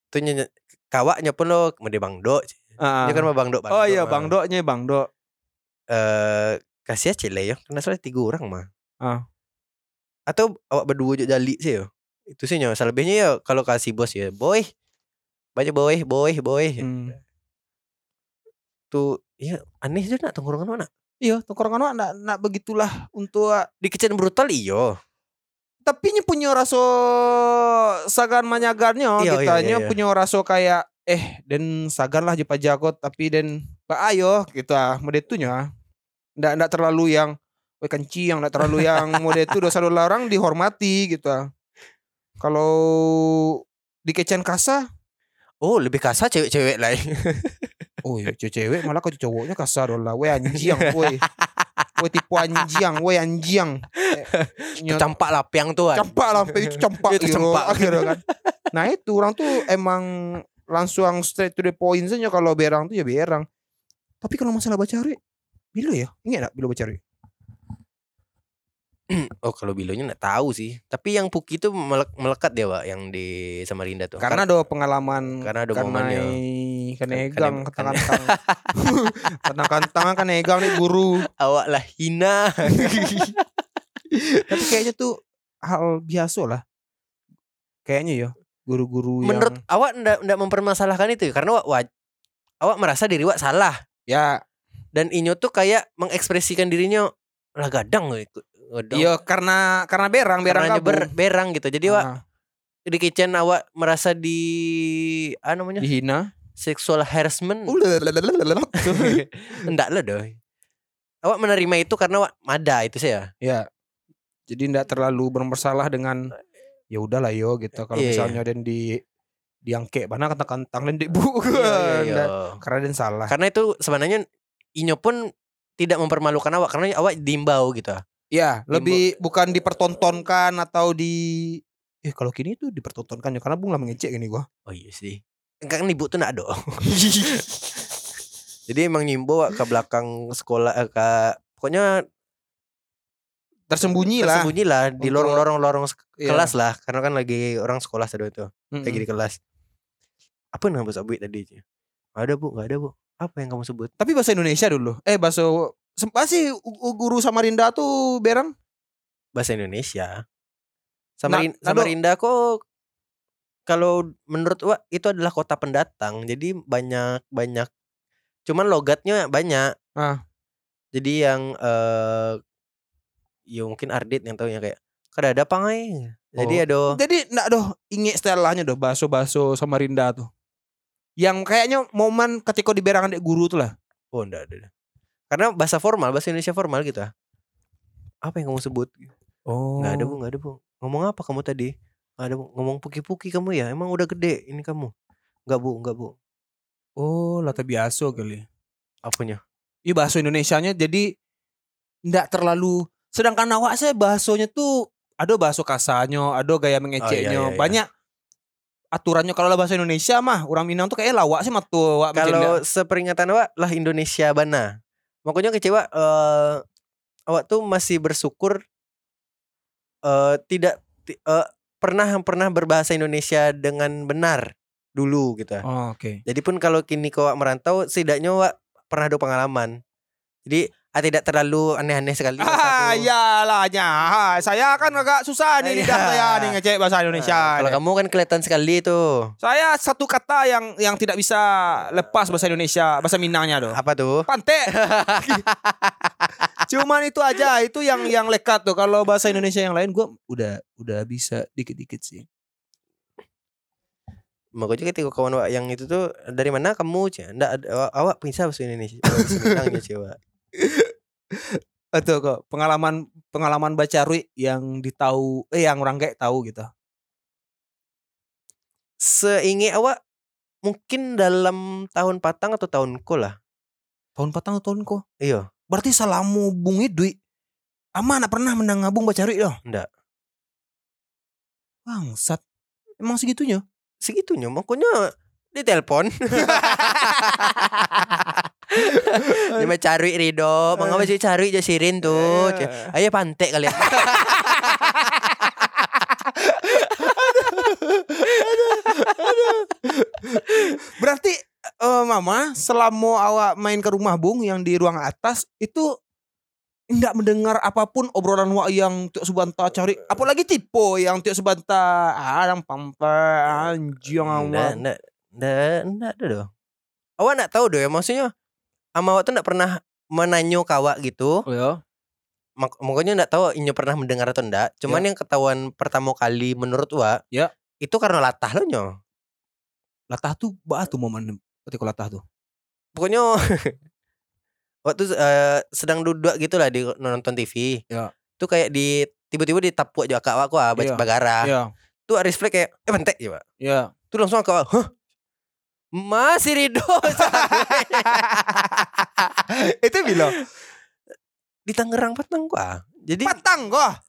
S2: tuh nyanyi kawaknya pun lo mede Bang Do.
S1: Heeh.
S2: Dia kan Bang Do.
S1: Oh iya. Bang Doknya Bang Dok.
S2: Eh kasih aja cile ya. Karena soalnya tiga orang mah.
S1: Ah.
S2: Atau awak berdua juga Jali sih yo. Itu sih nyawa. Selebihnya ya kalau kasih bos ya boy. Baca boy, boy, boy.
S1: Hmm.
S2: Tuh iya aneh juga nak tongkrongan mana.
S1: Iya, tongkrongan nak nak begitulah untuk
S2: Di kitchen brutal iyo.
S1: tapi nya punya rasa sagan manyagarnya
S2: Iya,
S1: kita
S2: iya, iya, iya.
S1: punya rasa kayak eh dan sagan lah jepa jagot tapi dan pak ayo kita mode itu nya ndak ndak terlalu yang we kencing ndak terlalu yang mode itu dosa dosa orang dihormati gitu kalau di kecen kasa
S2: Oh lebih kasar cewek-cewek lain.
S1: oh iya cewek malah kau cowoknya kasar dola we anjing we we tipu anjing we anjing. Eh,
S2: Campak lapiang tuh kan.
S1: campak lah sampai itu campak
S2: Itu
S1: gitu
S2: campak.
S1: akhirnya kan. Nah itu orang tuh emang langsung straight to the point saja kalau berang tuh ya berang. Tapi kalau masalah baca hari bila ya? Ingat gak bila baca hari
S2: Oh kalau Bilonya nggak tahu sih. Tapi yang Puki itu melek- melekat dia pak, yang di Samarinda tuh.
S1: Karena ada pengalaman
S2: karena ada
S1: karena
S2: momennya.
S1: kanegang
S2: Kan- kan-
S1: kantang kantang kantang kan negang nih guru
S2: awak lah hina.
S1: tapi kayaknya tuh hal biasa lah kayaknya ya guru-guru yang
S2: Menurut awak ndak ndak mempermasalahkan itu ya? karena awak, awak merasa diri awak salah
S1: ya
S2: dan Inyo tuh kayak mengekspresikan dirinya lah gadang gitu. Gadang.
S1: iya karena karena berang berang
S2: Karena
S1: kabur
S2: ber- berang gitu. Jadi awak
S1: Ah,
S2: di kitchen awak merasa di apa namanya?
S1: dihina
S2: sexual harassment. Enggak lah doi. Awak menerima itu karena awak mada itu saya.
S1: ya jadi ndak terlalu bermasalah dengan ya udahlah yo gitu kalau
S2: Iya, iya.
S1: misalnya dan di diangke mana kata kantang dan bu
S2: Iya, iya, iya.
S1: Karena dan salah
S2: Karena itu sebenarnya Inyo pun tidak mempermalukan awak karena awak diimbau gitu.
S1: Ya lebih bukan dipertontonkan atau di eh kalau kini tuh dipertontonkan ya karena bung lah mengecek gini gua
S2: Oh iya sih. Kan ibu tuh nak do. Jadi emang nyimbo ke belakang sekolah eh, ke pokoknya
S1: tersembunyi lah
S2: tersembunyi lah di lorong-lorong lorong
S1: Iya.
S2: kelas lah karena kan lagi orang sekolah tadi itu
S1: Mm-mm.
S2: lagi di kelas. Apa yang kamu sebut tadi? Nggak ada bu, nggak ada bu. Apa yang kamu sebut?
S1: tapi bahasa Indonesia dulu eh bahasa sempat sih u- u- guru Samarinda tuh berang
S2: Bahasa Indonesia. Samarin
S1: Nah.
S2: Samarinda kok kalau menurut Wak itu adalah kota pendatang. Jadi banyak banyak cuman logatnya banyak.
S1: Ah.
S2: Jadi yang eh ya mungkin Ardit yang tahu kayak kada ada pangai. Jadi
S1: Oh.
S2: ada
S1: jadi ndak doh inget istilahnya doh bahasa-bahasa Samarinda tuh yang kayaknya momen ketika di berang adik guru tuh lah
S2: oh enggak ada. Karena bahasa formal, bahasa Indonesia formal gitu. ah. Apa yang kamu sebut?
S1: oh
S2: Nggak ada bu, nggak ada bu. Ngomong apa kamu tadi? Nggak ada bu. Ngomong puki-puki kamu ya? Emang udah gede ini kamu? Nggak bu, nggak bu.
S1: oh lata biasa kali
S2: Apanya?
S1: Iya bahasa Indonesianya jadi ndak terlalu sedangkan awak saya bahasanya tuh ada bahasa kasarnya, ada gaya mengeceknya,
S2: iya, iya.
S1: banyak aturannya kalau bahasa Indonesia mah orang Minang tuh kayak lawak sih awak
S2: Kalau seperingatan awak lah Indonesia bana. Makanya kecewa eh awak tuh masih bersyukur eh tidak ti- eh, pernah pernah berbahasa Indonesia dengan benar dulu gitu.
S1: Oh, oke.
S2: Jadi pun kalau kini kau merantau setidaknya awak pernah ada pengalaman. Jadi tidak terlalu aneh-aneh sekali.
S1: Ah, iyalah. Ah, Saya kan agak susah nih lidah saya nih ngecek bahasa Indonesia.
S2: Nah, kalau kamu kan kelihatan sekali tuh.
S1: Saya satu kata yang yang tidak bisa lepas bahasa Indonesia, bahasa Minangnya doh.
S2: Apa tuh?
S1: Pantek. Cuman itu aja, itu yang yang lekat tuh. Kalau bahasa Indonesia yang lain gua udah udah bisa dikit-dikit sih.
S2: Makanya ketika kawan awak yang itu tuh dari mana kamu? Ada awak, bisa bahasa Indonesia. Bahasa Minangnya coba.
S1: Itu kok pengalaman pengalaman baca Rui yang ditahu eh yang orang kayak tahu gitu.
S2: Seingat awak mungkin dalam tahun patang atau tahun ko lah.
S1: Tahun patang atau tahun kok.
S2: Iya.
S1: Berarti salamu bungi Dwi. Ama nak pernah menang ngabung baca Rui doh.
S2: Ndak.
S1: Bangsat. Emang segitunya?
S2: Segitunya makanya di telepon. Mau cari Rido, mengapa sih cari jasirin tuh? Cik. Ayo pantek kalian.
S1: Berarti eh, mama selama awak main ke rumah Bung yang di ruang atas itu tidak mendengar apa pun obrolan wak yang Tiok Subanta cari apalagi tipe yang Tiok Subanta ah yang pampa anjing
S2: Ndak,
S1: awak
S2: ndak, ndak, ndak ada doh. Awak ndak tahu doh ya maksudnya. Ama awak tuh ndak pernah menanyo kawak gitu.
S1: oh ya
S2: Mak makanya ndak tahu Inyo pernah mendengar atau ndak. Cuman yang ketahuan pertama kali menurut Wak,
S1: Ya.
S2: itu karena latah lo nyo.
S1: latah tuh batu momen ketika latah tuh
S2: Pokoknya waktu eh, sedang duduk gitu lah di nonton TV.
S1: Ya.
S2: Tuh kayak di tiba-tiba ditapuk juga kak aku ah, bagara.
S1: Iya
S2: Tuh refleks kayak eh bentek ya, Pak.
S1: Iya
S2: Tuh langsung kak hah? Masih Rido
S1: itu bilang
S2: di Tangerang Patang gua. Jadi
S1: patang kok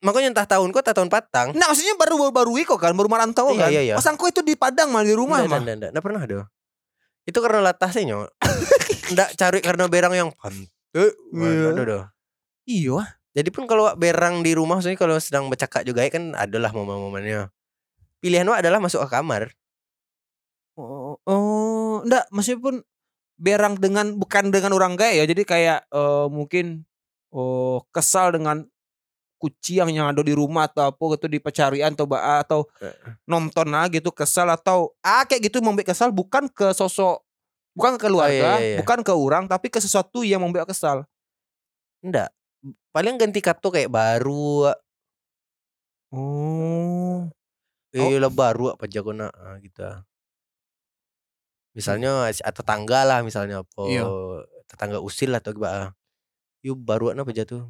S2: makanya entah tahun kok, entah tahun Patang.
S1: nah maksudnya baru baru iko kan baru merantau
S2: Iya,
S1: kan
S2: iya, iya.
S1: pas angko itu di Padang mah di rumah
S2: Nggak,
S1: mah
S2: nggak, nggak, nggak pernah doh. Itu karena latah sih nyo. Nggak cari karena berang yang pantek.
S1: Iya.
S2: Nggak ada doh.
S1: iya
S2: Jadi pun kalau berang di rumah maksudnya kalau sedang bercakap juga ya kan adalah momen-momennya. Pilihan wak adalah masuk ke kamar.
S1: Oh, oh, enggak, maksudnya pun berang dengan bukan dengan orang gaya ya. Jadi kayak eh, mungkin oh kesal dengan kucing yang ada di rumah atau apa gitu di pecarian atau atau nonton lah gitu kesal atau ah kayak gitu membuat kesal bukan ke sosok bukan ke keluarga,
S2: iya, iya.
S1: bukan ke orang tapi ke sesuatu yang membuat kesal.
S2: Enggak. Paling ganti kartu kayak baru.
S1: Oh.
S2: Eh lah baru apa jago nak ah, gitu. Misalnya si- atau tetangga lah misalnya apa
S1: Iya.
S2: tetangga usil atau gimana. Yuk baru apa jatuh.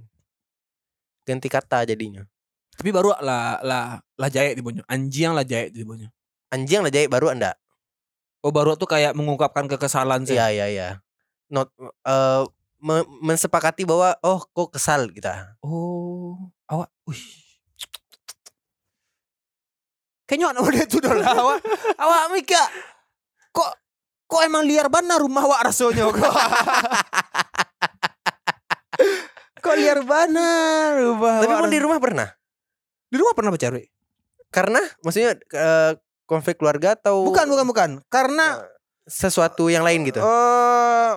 S2: Ganti kata jadinya.
S1: Tapi baru lah lah lah jahit di bonyo. Anjing lah jahit di bonyo.
S2: Anjing lah jahit baru anda.
S1: Oh baru tuh kayak mengungkapkan kekesalan sih.
S2: Iya iya iya. Not eh, me- mensepakati bahwa oh kok kesal kita.
S1: Oh, awak, wih. Kayaknya anak udah itu lah awak. Awak Mika, kok kok emang liar benar rumah awak rasanya kok. kok liar benar rumah.
S2: Tapi pun di rumah pernah.
S1: di rumah pernah bercari?
S2: Karena maksudnya eh, konflik keluarga atau
S1: Bukan, bukan, bukan. Karena
S2: sesuatu yang lain gitu.
S1: eh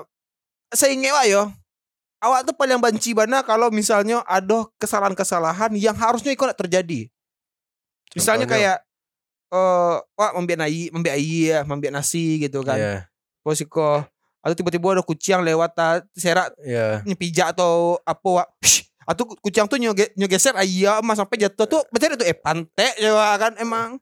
S1: saya ingat wak yo. Awak tuh paling benci bana kalau misalnya ada kesalahan-kesalahan yang harusnya tidak terjadi. Misalnya
S2: Contohnya?
S1: kayak eh wak membiak nai, membiak air, membiak nasi gitu kan.
S2: Iya.
S1: Posiko atau tiba-tiba ada kucing lewat ta, serak
S2: Iya.
S1: nyepijak atau apa wak. Shh, atau ku- kucing tuh nyoge, nyogeser ayam mas sampai jatuh tuh betul itu eh pantek ya kan emang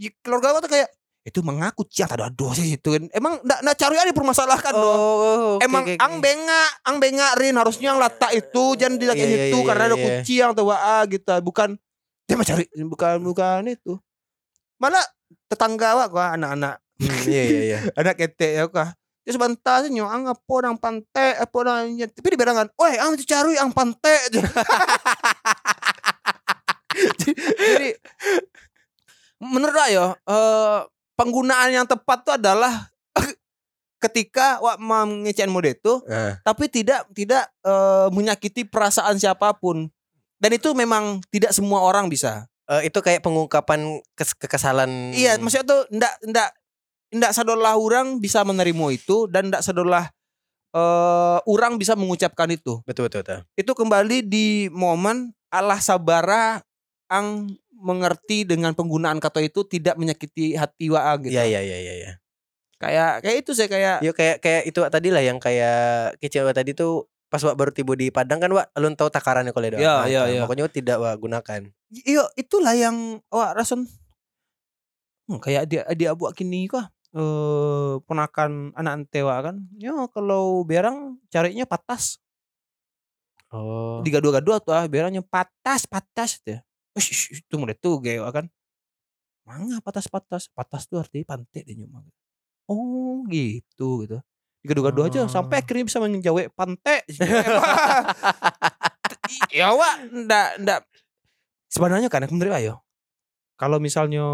S1: Ya, keluarga awak tuh kayak itu mengaku tak ada dosa itu kan emang ndak ndak cari ada dipermasalahkan dong
S2: Oh, oke,
S1: Emang
S2: oke, oke.
S1: ang bengak, ang bengak Rin harusnya yang letak itu jangan di
S2: Iya, iya,
S1: itu
S2: iya,
S1: karena ada
S2: iya.
S1: kucing atau waa gitu. Bukan dia mau cari bukan bukan itu. Malah tetangga awak kok anak-anak.
S2: Hmm, iya iya iya.
S1: anak ketek ya kah. Dia sebentar sih nyong apa orang pantai apa orang tapi diberangan, "Woi, ang cari ang pantai." Jadi menurut saya eh, penggunaan yang tepat itu adalah ketika wak mengecewakan mode itu
S2: Nah,
S1: tapi tidak tidak eh, menyakiti perasaan siapa pun. Dan itu memang tidak semua orang bisa
S2: eh, itu kayak pengungkapan kes- kekesalan.
S1: iya maksudnya tuh ndak ndak ndak sadolah orang bisa menerima itu dan ndak sadolah eh orang bisa mengucapkan itu
S2: betul betul betul.
S1: itu kembali di momen Allah sabara ang mengerti dengan penggunaan kata itu tidak menyakiti hati wa gitu
S2: Iya iya iya iya. iya.
S1: kayak kayak itu saya kayak
S2: Yo kayak kayak itu tadi lah yang kayak kecil Wak, tadi tuh pas Wak baru tiba di Padang kan Wak alun tahu takarannya kalau.
S1: Iya,
S2: Nah, nah,
S1: iya.
S2: Pokoknya Wak tidak Wak gunakan.
S1: Iya, itulah yang wah rason hmm, kayak dia dia buat kini kah eh ponakan anak antewa kan. Ya kalau berang carinya patas.
S2: Oh.
S1: Digadu-gadu tuh ah berangnya patas patas tuh. Ush, itu mulai tuh gaya kan. Manga patas patas. Patas tuh artinya pantai dia nyuma. Oh, gitu gitu. Digadu-gadu aja
S2: Oh.
S1: sampai akhirnya bisa menjawab pantai. ya wak ndak ndak sebenarnya kan menurut ayo kalau misalnya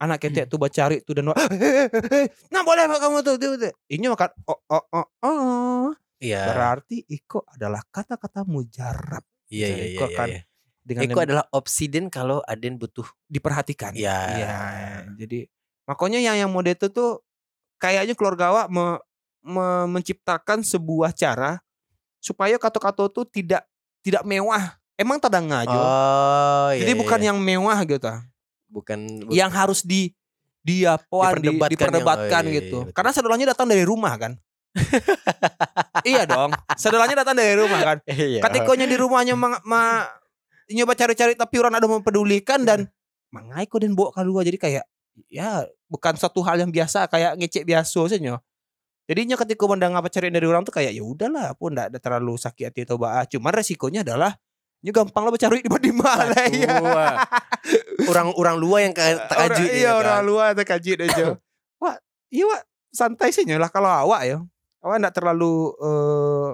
S1: anak ketek tuh cari tuh dan "Eh, eh, eh, nah boleh Pak, kamu tuh, tuh, tuh." ini makan oh oh oh oh
S2: Iya.
S1: berarti iko adalah kata-kata mujarab
S2: Iya iya iya.
S1: kan
S2: iya.
S1: dengan
S2: Eko
S1: lem-
S2: adalah obsiden kalau Aden butuh.
S1: diperhatikan
S2: Iya.
S1: Iya, jadi makanya yang yang mode itu tuh kayaknya keluarga awak me- me- menciptakan sebuah cara supaya kata-kata tuh tidak tidak mewah emang tadang aja
S2: Oh, iya,
S1: Jadi
S2: iya,
S1: bukan
S2: iya.
S1: yang mewah gitu.
S2: bukan bu-
S1: Yang harus di dia poan di,
S2: Diperdebatkan
S1: diperdebatkan
S2: ya. Oh, iya,
S1: gitu.
S2: iya, betul.
S1: Karena saudaranya datang dari rumah kan. iya dong. Saudaranya datang dari rumah kan.
S2: Iya.
S1: Ketikanya di rumahnya ma, ma- nyoba cari-cari tapi orang ada mempedulikan dan mangai kok dan bawa keluar jadi kayak ya bukan suatu hal yang biasa kayak ngecek biasa saja. Jadinya ketika mendang apa cari dari orang tuh kayak ya udahlah pun enggak ada terlalu sakit hati atau bah. Cuman resikonya adalah ini gampang lah cari di mana ya.
S2: Wah. Orang-orang luar yang kaju
S1: iya orang luar tak kaji aja wah iya wak santai sih lah kalau awak ya awak enggak terlalu eh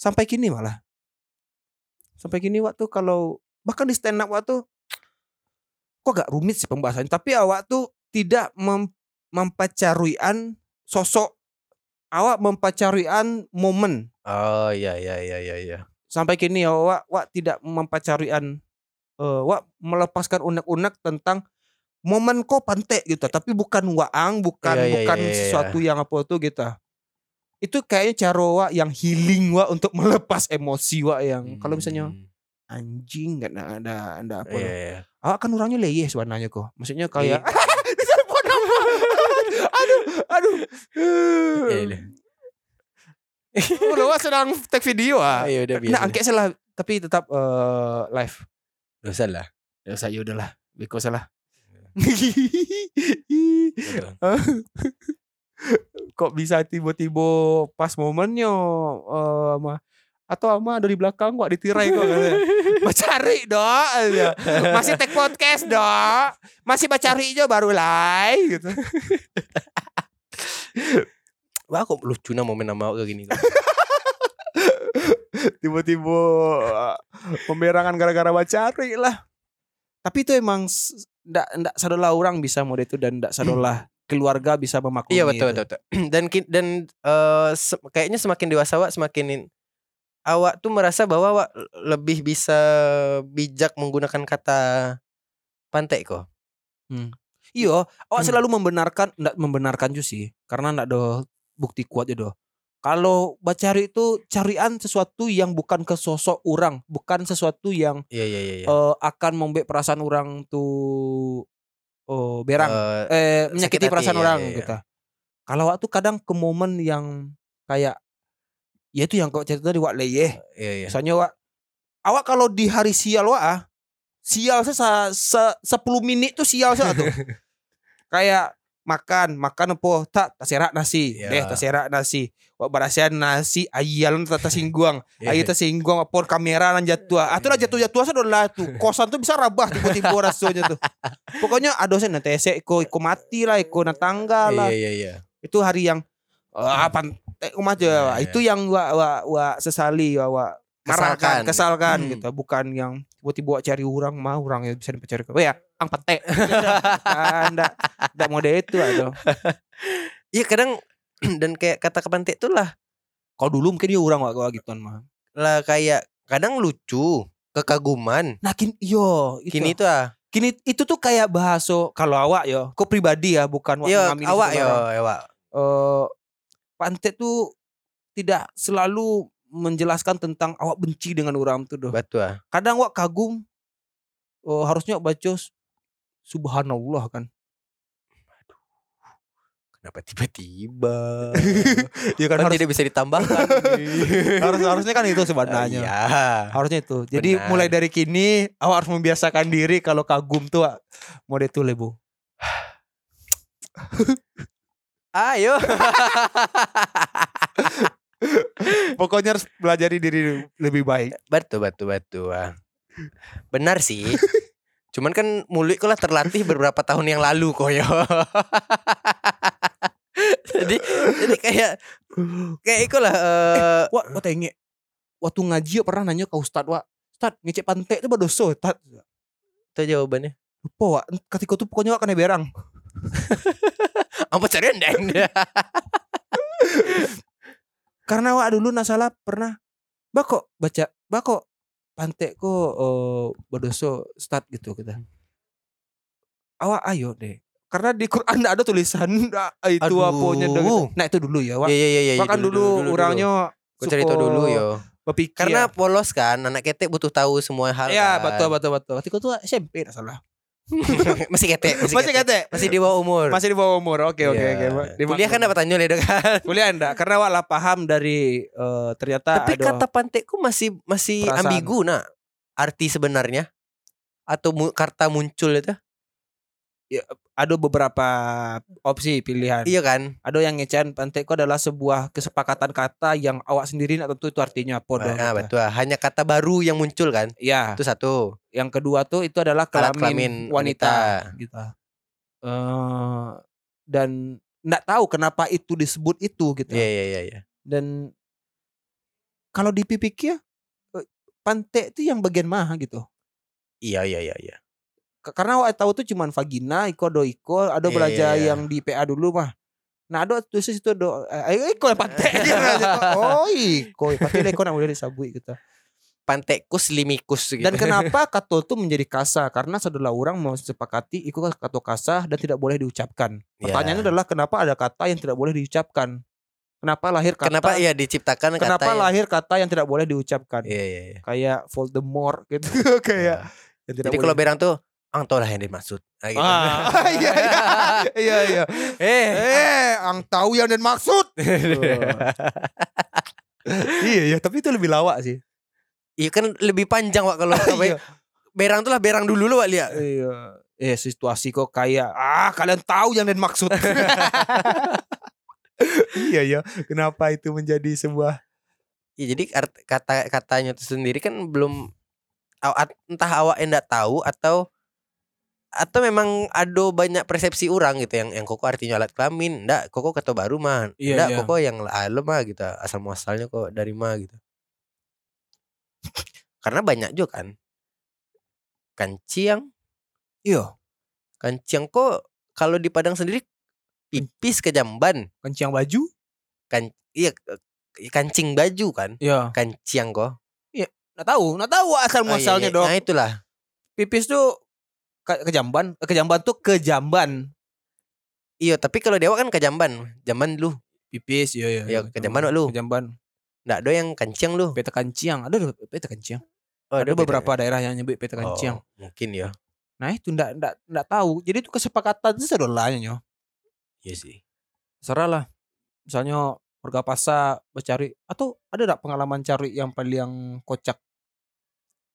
S1: sampai kini malah sampai kini waktu kalau bahkan di stand up waktu kok gak rumit sih pembahasannya tapi awak tuh tidak mem mempacaruian sosok awak mempacaruian momen
S2: Oh iya iya iya iya iya.
S1: sampai kini ya wak, wak tidak mempacarian eh wak melepaskan unek-unek tentang momen kok pantek gitu tapi bukan waang bukan
S2: Iya, iya,
S1: bukan
S2: iya, iya, iya.
S1: sesuatu yang apa tuh gitu itu kayaknya cara wak yang healing wak untuk melepas emosi wak yang kalau misalnya
S2: Hmm,
S1: anjing nggak ada ada apa
S2: iya, iya.
S1: awak kan orangnya leyeh sebenarnya kok maksudnya kayak
S2: Iya.
S1: Aduh aduh
S2: Iya, iya.
S1: Udah wak sedang take video ah
S2: ya udah biasa.
S1: Nah, angket salah tapi tetap eh, live.
S2: Dosa lah.
S1: Ya saya udahlah, Beko salah.
S2: Betul.
S1: Kok bisa tiba-tiba pas momennya eh, ama atau ama dari belakang kok ditirai kok katanya. Bacari dok Masih take podcast dok Masih bacari aja baru live gitu
S2: Wah kok lucu nama momen nama kayak gini.
S1: Tiba-tiba eh, pemberangan gara-gara bacari lah Tapi itu emang ndak ndak sadolah orang bisa mode itu dan ndak sadolah keluarga bisa memaklumi
S2: Iya betul betul, betul. Dan dan eh, se- kayaknya semakin dewasa awak semakin in- awak tuh merasa bahwa awak lebih bisa bijak menggunakan kata pantai kok.
S1: Iya, awak
S2: Hmm.
S1: selalu membenarkan ndak membenarkan juga sih karena ndak ada bukti kuat itu. Kalau bacari itu carian sesuatu yang bukan ke sosok orang, bukan sesuatu yang
S2: Iya iya iya. iya.
S1: eh, akan membuat perasaan orang tuh oh, berang,
S2: Eh,
S1: eh, menyakiti
S2: hati,
S1: perasaan
S2: iya,
S1: orang
S2: iya, iya.
S1: gitu. Kalau waktu kadang ke momen yang kayak ya itu yang kau cerita tadi wak leyeh.
S2: iya iya.
S1: Misalnya wak awak kalau di hari sial wak ah, sial saya se, se 10 menit tuh sial saya tuh. kayak makan, makan apa? Tak taserak nasi.
S2: Ya.
S1: Deh taserak nasi. Wak berasian nasi ayal tak tersinggung.
S2: Iya.
S1: Ayo tersinggung apa kamera nan jatuh. Ah itulah jatuh-jatuh asa lah tuh. Kosan tuh bisa rabah tiba-tiba rasanya tuh. Pokoknya ada sen nanti esek iko iko mati lah, iko na tangga lah.
S2: Iya iya iya.
S1: Itu hari yang ah pantek
S2: Iya,
S1: aja.
S2: iya.
S1: Itu yang wa wa, wa sesali wa, wa marahkan,
S2: Kesalkan.
S1: kesalkan
S2: Hmm.
S1: gitu. Bukan yang tiba-tiba cari orang mah orang yang bisa dicari. Oh ya, ang pantek. Anda ndak mode itu aduh.
S2: Iya kadang dan kayak kata kepantai itu lah
S1: Kalau dulu mungkin dia orang wak gitu mah.
S2: lah kayak kadang lucu kekaguman
S1: Nah kini yo itu.
S2: kini tuh ah
S1: Kini itu tuh kayak bahasa kalau awak yo, kok pribadi ya, bukan wak
S2: iya
S1: mengamini
S2: awak yo
S1: seseorang.
S2: awak
S1: Eh, pantet tuh tidak selalu menjelaskan tentang awak benci dengan orang tuh doh.
S2: batu ah
S1: Kadang awak kagum eh, harusnya baca subhanallah kan.
S2: kenapa tiba-tiba
S1: ya
S2: kan tidak bisa ditambahkan
S1: harus harusnya kan itu sebenarnya.
S2: iya
S1: Harusnya itu. Jadi
S2: Benar.
S1: mulai dari kini awak harus membiasakan diri kalau kagum tuh Wak, mode itu lebu.
S2: ayo
S1: Pokoknya harus belajar diri lebih baik.
S2: batu batu batu ah. benar sih cuman kan mulut kok lah terlatih beberapa tahun yang lalu kok yo jadi jadi kayak kayak itu lah eh,
S1: Wak, wak tenge. Waktu ngaji pernah nanya ke Ustad, Wak. Ustad, ngecek pantai itu berdosa, Ustad.
S2: itu jawabannya
S1: Lupa, Wak. Ketika itu pokoknya Wak kena berang.
S2: apa cari endang
S1: Karena Wak dulu nasalah pernah. Bako, baca. Bako, pantai ko eh, berdosa, Ustad gitu kita. Awak ayo deh. Karena di Quran ada tulisan ah, itu apanya gitu. Nah itu dulu ya, Wak.
S2: Iya iya iya.
S1: Wak kan dulu, orangnya
S2: Gue cerita dulu yo.
S1: berpikir.
S2: Karena polos kan, anak ketek butuh tahu semua hal.
S1: ya
S2: kan.
S1: betul betul betul. Ketika itu SMP tak salah.
S2: masih ketek, masih,
S1: Masih
S2: ketek.
S1: kata?
S2: Masih di bawah umur.
S1: Masih di bawah umur. Oke oke
S2: Iya.
S1: oke.
S2: Kuliah kan dapat tanya deh kan.
S1: kuliah enggak karena wak lah paham dari eh, ternyata
S2: Tapi
S1: ada
S2: kata pantekku masih masih
S1: Perasaan.
S2: ambigu nak. Arti sebenarnya atau mu, kata muncul itu.
S1: Ada beberapa opsi pilihan.
S2: Iya kan?
S1: Ada yang ngecen pantekku adalah sebuah kesepakatan kata yang awak sendiri nak tentu itu artinya apa.
S2: Nah,
S1: gitu.
S2: betul. Hanya kata baru yang muncul kan.
S1: Ya,
S2: Itu satu.
S1: yang kedua tuh itu adalah
S2: Alat
S1: kelamin,
S2: kelamin
S1: wanita,
S2: wanita.
S1: gitu. Eh, dan nggak tahu kenapa itu disebut itu gitu.
S2: Iya iya iya iya.
S1: Dan kalau dipikir eh, pantek itu yang bagian mana gitu.
S2: Iya iya iya iya.
S1: Karena awak tahu tuh cuman vagina, iko do iko, ada
S2: Iya,
S1: belajar
S2: iya, iya.
S1: yang di PA dulu mah. Nah, ada tuh situ do eh iko yang pantek. oh, iko, pasti iko nak boleh disabui gitu.
S2: pantekus limikus gitu.
S1: Dan kenapa kato itu menjadi kasa? Karena saudara orang mau sepakati itu kato kasa dan tidak boleh diucapkan.
S2: Ya.
S1: Pertanyaannya adalah kenapa ada kata yang tidak boleh diucapkan? Kenapa lahir kata?
S2: Kenapa ya diciptakan
S1: Kenapa
S2: kata yang-
S1: lahir kata yang tidak boleh diucapkan?
S2: Iya iya iya.
S1: Kayak Voldemort gitu, kayak tidak
S2: Jadi kalau berang tuh ang tahu lah yang dimaksud. Nah, gitu.
S1: Ah, iya iya iya iya.
S2: eh.
S1: Eh, ang tahu yang dan maksud. iya iya, tapi itu lebih lawak sih.
S2: Iya kan lebih panjang Wak kalau
S1: Iya.
S2: berang tuh lah berang dulu lu Wak lihat.
S1: Iya. Eh situasi kok kayak ah kalian tahu yang dan maksud. iya ya. Kenapa itu menjadi sebuah
S2: Ya, jadi kata katanya itu sendiri kan belum entah awak enggak tahu atau atau memang ada banyak persepsi orang gitu yang yang koko artinya alat kelamin ndak koko kata baru mah
S1: Iya,
S2: ndak
S1: iya.
S2: koko yang alem mah gitu asal muasalnya kok dari mah gitu karena banyak juga kan kanciang
S1: iya
S2: kanciang kok kalau di Padang sendiri pipis ke jamban
S1: kencang baju?
S2: kan iya kancing baju kan
S1: Iya.
S2: kanciang kok
S1: Nggak tahu, nggak tahu asal
S2: Oh, iya,
S1: muasalnya
S2: iya.
S1: dong.
S2: nah itulah
S1: Pipis tuh ke, ke jamban, ke jamban tuh ke jamban.
S2: Iya, tapi kalau dewa kan ke jamban. Lu.
S1: Pipis, iya iya.
S2: Iya, ke jamban, Wak, lu.
S1: Ke jamban.
S2: Ndak ada yang kancing lu.
S1: Peta kanciang, ada peta kanciang.
S2: Oh,
S1: ada beberapa daerah yang nyebut peta kanciang.
S2: Oh, mungkin ya.
S1: Nah itu ndak ndak ndak tahu. Jadi itu kesepakatan itu sedolanya nyo.
S2: Iya sih.
S1: Serah lah. Misalnya warga pasar mencari atau ada ndak pengalaman cari yang paling kocak?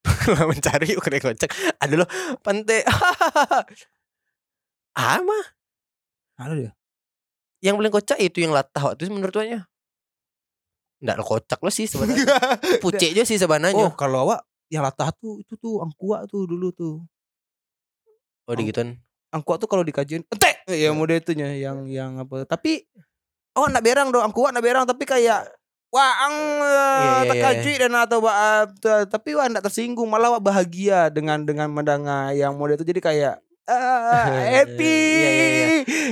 S2: Mencari kena kocak. Ada loh pantai. mah
S1: Ada dia.
S2: yang paling kocak itu yang latah waktu itu menurut tuanya. Ndak lo kocak lo sih sebenarnya. Pucek aja sih
S1: oh
S2: sebenarnya.
S1: kalau awak yang latah tuh itu tuh angkuat tuh dulu tuh.
S2: Oh, digituan.
S1: Angkuat tuh kalau dikajian entek ya model itunya yang yang apa. Tapi oh ndak berang dong angkuat ndak berang tapi kayak Wah, ang
S2: iya,
S1: uh,
S2: iya.
S1: terkajui dan atau ba- t- tapi wah ndak tersinggung malah wah bahagia dengan dengan mendengar yang model itu jadi kayak ah, happy
S2: Iya, iya, iya.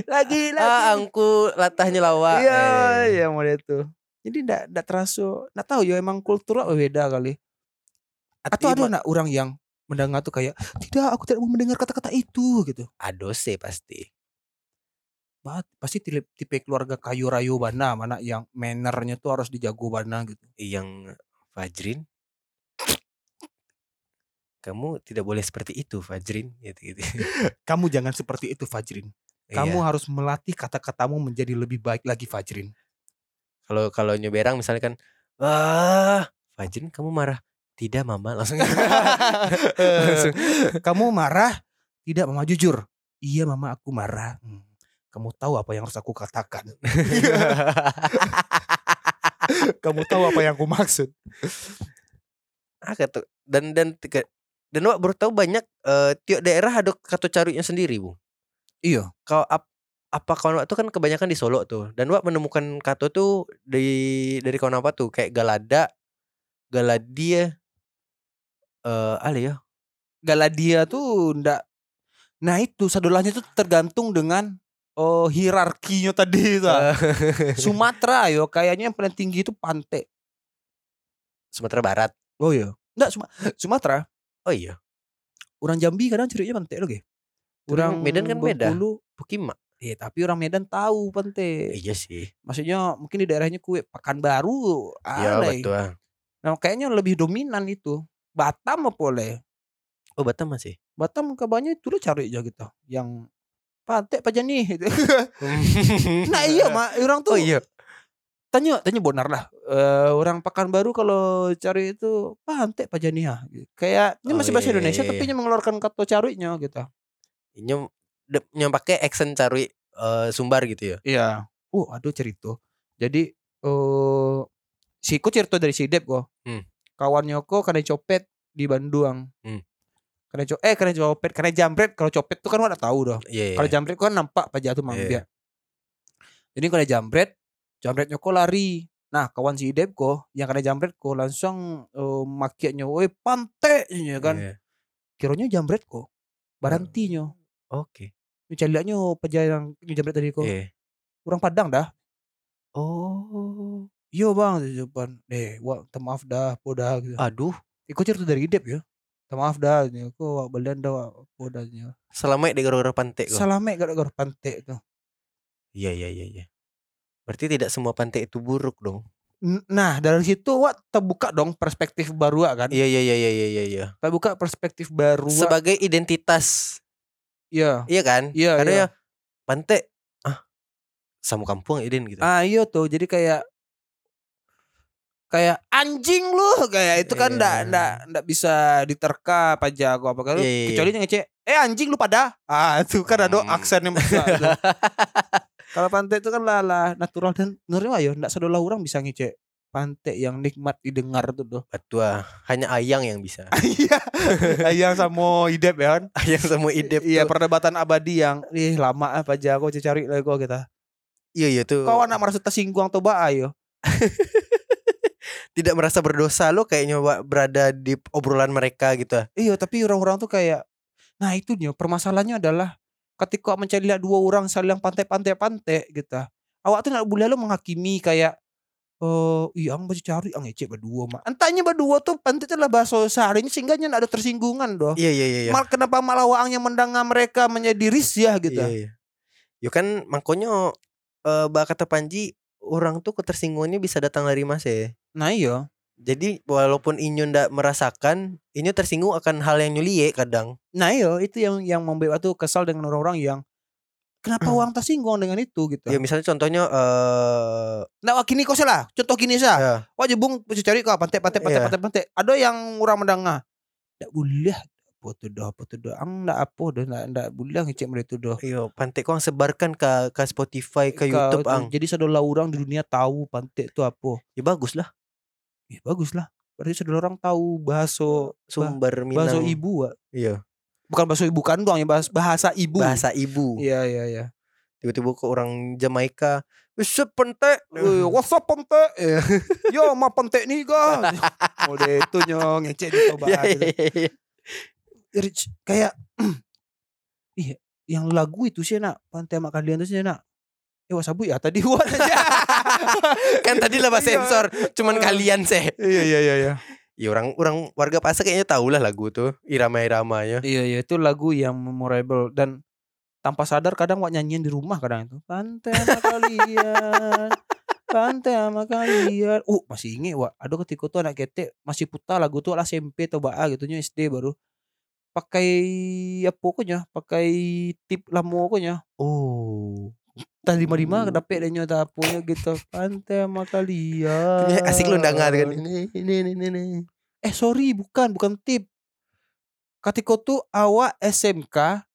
S1: lagi lagi
S2: Ah, angku latahnya lawa.
S1: Iya,
S2: Eh.
S1: iya model itu. Jadi ndak ndak terasa, ndak tahu ya emang kultur beda kali. Atau ada ndak orang yang mendengar tuh kayak tidak aku tidak mau mendengar kata-kata itu gitu.
S2: Ado sih pasti.
S1: Bat, pasti tipe, tipe keluarga kayu rayu bana mana yang mannernya tuh harus dijago bana gitu.
S2: Yang Fajrin kamu tidak boleh seperti itu Fajrin gitu gitu.
S1: Kamu jangan seperti itu Fajrin. Kamu
S2: Iya.
S1: harus melatih kata-katamu menjadi lebih baik lagi Fajrin.
S2: kalau kalau nyoberang misalnya kan wah Fajrin kamu marah tidak mama langsung langsung
S1: Kamu marah? Tidak mama jujur. Iya mama aku marah. Hmm. Kamu tahu apa yang harus aku katakan. Kamu tahu apa yang aku maksud.
S2: ah kata dan dan tiga- dan wak baru tahu banyak eh, tiap daerah ada kata carutnya sendiri bu
S1: Iya.
S2: kalau ap, apa kawan wak tuh kan kebanyakan di Solo tuh dan wak menemukan kata tuh di dari kawan apa tuh kayak Galada Galadia eh ale ya
S1: Galadia tuh ndak Nah itu sadolahnya tuh tergantung dengan oh hierarkinya tadi itu.
S2: Eh,
S1: Sumatera yo kayaknya yang paling tinggi itu Pantai.
S2: Sumatera Barat
S1: Oh iya. Enggak Suma- Sumatera.
S2: oh iya
S1: Orang Jambi kadang ceritanya Pantai loh Orang
S2: Medan kan beda.
S1: Bengkulu,
S2: Pukima
S1: Iya, tapi orang Medan tahu Pantai.
S2: iya sih
S1: Maksudnya mungkin di daerahnya kue Pekanbaru.
S2: ya
S1: alay.
S2: betul
S1: Nah, kayaknya lebih dominan itu. Batam apa boleh?
S2: oh Batam masih
S1: Batam kabarnya itu lo cari aja gitu. Yang Pantai apa nih? Gitu. nah iya mak orang tuh
S2: oh iya
S1: tanya tanya benar lah Eh, orang Pekanbaru kalau cari itu pantai Pajaniah gitu. kayak ini
S2: Oh,
S1: masih bahasa
S2: iya,
S1: Indonesia
S2: iya,
S1: tapi
S2: iya.
S1: ini mengeluarkan kata carinya gitu
S2: de- nyom pakai accent cari eh, sumbar gitu ya
S1: iya oh aduh cerita jadi eh si ku cerita dari si Dep kok
S2: Hmm.
S1: kawannya kok kena copet di Bandung
S2: Hmm.
S1: Kena co eh kena copet kena jambret kalau copet tuh kan udah tahu dah.
S2: Iya
S1: kalau jambret kan nampak pajak tuh
S2: Iya.
S1: mambia jadi kena jambret jambretnya kok lari. Nah kawan si Dep kok yang kena jambret kok langsung uh, makiannya woi pantai ya kan.
S2: Iya.
S1: kiranya jambret kok barantinya.
S2: Oke.
S1: Caliannya pajak yang yang jambret tadi kok
S2: Iya.
S1: orang Padang dah.
S2: Oh.
S1: Iya bang depan. Eh wah maaf dah podah gitu.
S2: Aduh.
S1: Iko cerita dari Idep ya. Minta maaf dah, nya. Ko balian dah apa dah.
S2: Selama di gara-gara pantai kok.
S1: Salame gara-gara pantai tuh.
S2: Iya iya iya iya. Berarti tidak semua pantai itu buruk dong.
S1: Nah dari situ wak terbuka dong perspektif baru kan.
S2: Iya iya iya iya iya iya.
S1: Terbuka perspektif baru.
S2: Sebagai identitas.
S1: Iya.
S2: Iya kan?
S1: Iya.
S2: Karena
S1: iya.
S2: ya pantai ah sama kampung Iden gitu.
S1: Ah iya tuh jadi kayak kayak anjing lu kayak itu kan ndak
S2: Iya.
S1: ndak ndak bisa diterka aja aku apa kalau
S2: Iya, iya, iya.
S1: kecuali yang ngece eh anjing lu pada ah itu kan ada
S2: Hmm.
S1: aksen yang kalau pantai itu kan lah, lah natural dan menurutnya ya ndak sedolah orang bisa ngece pantai yang nikmat didengar tuh tuh
S2: Betul. Hanya Ayang yang bisa.
S1: iya yang sama idep ya kan
S2: Ayang sama Idep
S1: iya perdebatan abadi yang ih lama apa aja aku cari lagi kok kita
S2: Iya iya tuh.
S1: kau anak merasa tersinggung atau ba ayo
S2: Tidak merasa berdosa lo kayaknya Wak, berada di obrolan mereka gitu.
S1: Iya, tapi orang-orang tuh kayak nah itu nih permasalahannya adalah ketika mencari lihat dua orang saling pantai-pantai-pantai gitu. Awak tuh nggak boleh lo menghakimi kayak eh iya ang cari ang ecek berdua mah. Entahnya berdua tuh pantai itu lah bahasa seharinya sehingga nya nggak ada tersinggungan doh.
S2: Iya iya iya. iya.
S1: Mal, kenapa malah waang yang mendengar mereka menjadi risih gitu.
S2: Iya iya. Yo kan makanya eh bah kata Panji orang tuh ketersinggungannya bisa datang dari Mas ya.
S1: Nah iya.
S2: Jadi walaupun Inyo ndak merasakan, Inyo tersinggung akan hal yang nyulie kadang.
S1: Nah iya itu yang yang membuat tuh kesal dengan orang-orang yang kenapa uang tersinggung dengan itu gitu.
S2: Ya misalnya contohnya eh
S1: Nah wah, gini kok salah. Contoh gini sah.
S2: ya,
S1: Wajib bung mesti cari kau pantai pantai pantai
S2: Iya.
S1: pantai pantai. Ada yang orang mendengar. Tak boleh tu dah tu dah. Ang tak apa dah nak tak boleh ngecek mereka tu dah.
S2: Iyo, pantai kau sebarkan ke ke Spotify, ke YouTube ang.
S1: Jadi saudara orang di dunia tahu pantai tu apa.
S2: Ya bagus lah.
S1: Ya bagus lah. Berarti saudara orang tahu bahasa
S2: Sumber Minang.
S1: bahasa ibu. Wak.
S2: Iya.
S1: Bukan bahasa ibu kandung ya bahasa, bahasa ibu.
S2: Bahasa ibu.
S1: Iya iya iya.
S2: Tiba-tiba ke orang Jamaika. Bisa pantai.
S1: Eh, what's up pantai? Eh, Yo, ma pantai ni ga. Dia itu nyong ngecek di coba.
S2: Iya, iya, iya, iya.
S1: Rich, kayak iya yang lagu itu sih nak pantai sama kalian tuh sih nak eh wasabu ya tadi buat aja
S2: kan tadi lah
S1: Iya.
S2: sensor. Cuman kalian sih.
S1: iya iya iya iya
S2: Ya orang orang warga pasar kayaknya tahu lah lagu tuh irama-iramanya.
S1: iya iya itu lagu yang memorable dan tanpa sadar kadang wak nyanyiin di rumah kadang itu pantai sama kalian pantai sama kalian uh masih inget wak ada ketika tuh anak ketek masih putar lagu tuh lah SMP atau baa gitu nya SD baru pakai apa pokoknya pakai tip lamo pokoknya
S2: Oh.
S1: Tas lima lima kedapet dia nyata punya gitu pantai sama kalian
S2: asik lu dengar kan. Ini ini ini ini.
S1: eh sorry bukan bukan tip ketika tuh awak SMK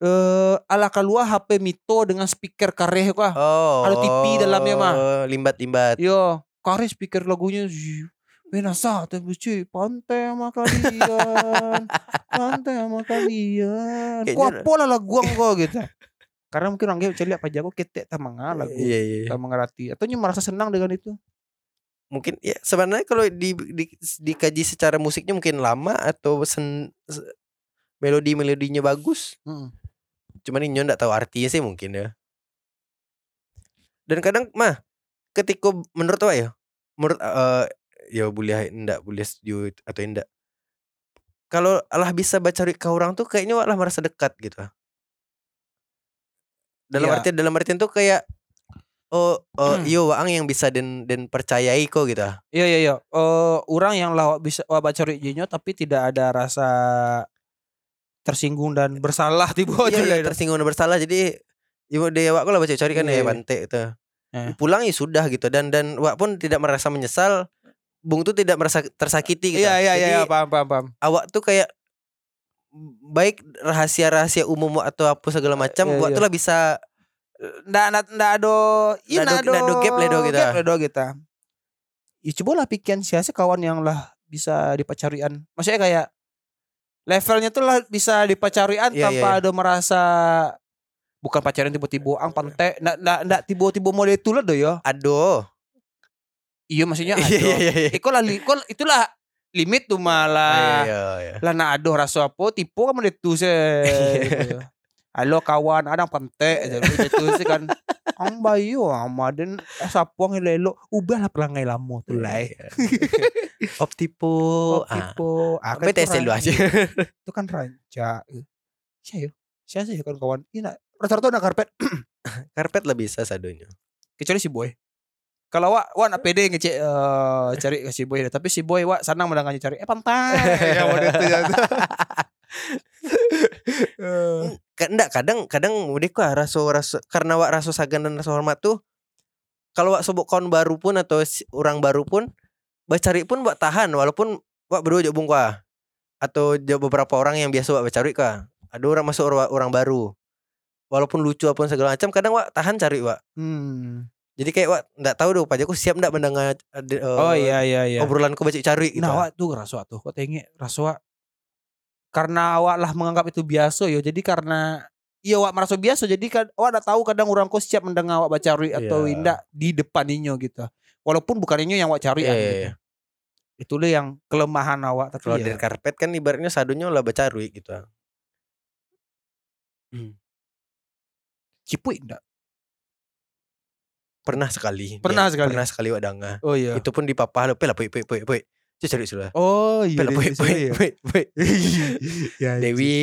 S1: eh ala keluar HP Mito dengan speaker kareh kah
S2: Oh.
S1: Ada TV dalamnya, mah.
S2: Limbat-limbat.
S1: yo kareh speaker lagunya Benasa tapi cuy pantai sama kalian pantai sama kalian kok apa lah lagu gitu karena mungkin orang cari apa jago ketek tamang lagu
S2: Iya, iya. iya.
S1: tak mengerti atau nyu merasa senang dengan itu
S2: Mungkin ya sebenarnya kalau di, di dikaji secara musiknya mungkin lama atau sen, se- melodi-melodinya bagus.
S1: Mm.
S2: Cuman Inyo nggak tahu artinya sih mungkin ya. Dan kadang mah ketika menurut apa ya? Menurut eh ya boleh ndak boleh setuju atau enggak. Kalau Allah bisa baca ke orang tuh kayaknya Allah merasa dekat gitu. Dalam
S1: Iya.
S2: artian dalam artian tuh kayak oh oh
S1: Hmm.
S2: iyo waang yang bisa dan dan percayai kok gitu.
S1: Iya iya iya. Orang yang lawak bisa wak baca rijinya tapi tidak ada rasa tersinggung dan bersalah bawah
S2: Iya, iya, tersinggung dan bersalah jadi Ibu dia wak lah baca cari kan
S1: Iya,
S2: ya
S1: iya.
S2: Bante itu.
S1: Eh.
S2: Pulang ya sudah gitu dan dan wak pun tidak merasa menyesal. Bung tuh tidak merasa tersakiti gitu.
S1: Iya iya iya iya, paham paham paham.
S2: awak tuh kayak baik rahasia-rahasia umum atau apa segala macam,
S1: Iya,
S2: wak
S1: iya.
S2: tuh lah bisa
S1: Ndak ndak ndak ada iya
S2: Ndak ada gap lah do kita.
S1: Gap lah do kita. Ya coba lah pikiran siapa kawan yang lah bisa dipacarian. Maksudnya kayak levelnya tuh lah bisa dipacarian
S2: Iya,
S1: tanpa
S2: iya, iya.
S1: ada merasa bukan pacaran tiba-tiba ang pantai ndak ndak ndak tiba-tiba model itu lah do ya.
S2: aduh.
S1: Iya maksudnya
S2: Iya
S1: ada.
S2: iya iya. iya.
S1: Iko lah kol- itulah limit tuh malah.
S2: Iya iya.
S1: Lah nak aduh rasa apa tipu kan mendetu se. gitu. Halo kawan, ada pante itu sih kan. Ang bayo amaden sapuang lelo ubah lah pelangai lamo tuh lai.
S2: Iya. Optipo.
S1: Oh,
S2: ah.
S1: Ah, kan
S2: Apa
S1: itu
S2: TSL lu aja.
S1: Itu kan ranca. Siapa? Siapa sih kawan-kawan? Ini nak rata-rata nak karpet
S2: Karpet lah bisa sadonya.
S1: kecuali si boy. Kalau wak wak nak pede ngecek eh, cari ke si boy tapi si boy wak senang mendengarnya cari. Eh pantai. Ya waduh itu ya. Eh,
S2: Enggak, kadang kadang udah kok raso raso karena wak raso sagan dan raso hormat tuh kalau wak sobok kawan baru pun atau si- orang baru pun bacari pun wak tahan walaupun wak berdua jauh bungkwa atau jauh beberapa orang yang biasa wak bacari kah ada orang masuk orang, orang baru. Walaupun lucu apa pun segala macam kadang wak tahan cari wak.
S1: Hmm.
S2: Jadi kayak wak nggak tahu dong pajaku siap nggak mendengar eh,
S1: Oh iya iya iya.
S2: obrolanku baca cari gitu
S1: Nah, awak tuh rasa tuh, kok awak karena awak lah menganggap itu biasa yo. Jadi karena iya awak merasa biasa jadi kan awak udah tahu kadang orang kok siap mendengar awak baca cari atau
S2: Iya.
S1: indak di depan inyo gitu. Walaupun bukan inyo yang awak cari
S2: Iya, iya,
S1: gitu.
S2: iya.
S1: Itulah yang kelemahan awak tapi
S2: kalau
S1: ya,
S2: dari karpet kan ibaratnya sadonya lah bacari gitu
S1: cipui enggak?
S2: Pernah sekali
S1: Pernah
S2: Dia-
S1: sekali?
S2: pernah sekali wak danga
S1: Oh iya.
S2: itu pun di papa lo poi poi poi poi Cuk, cari sudah
S1: Oh iya.
S2: poi poi poi
S1: ya,
S2: Dewi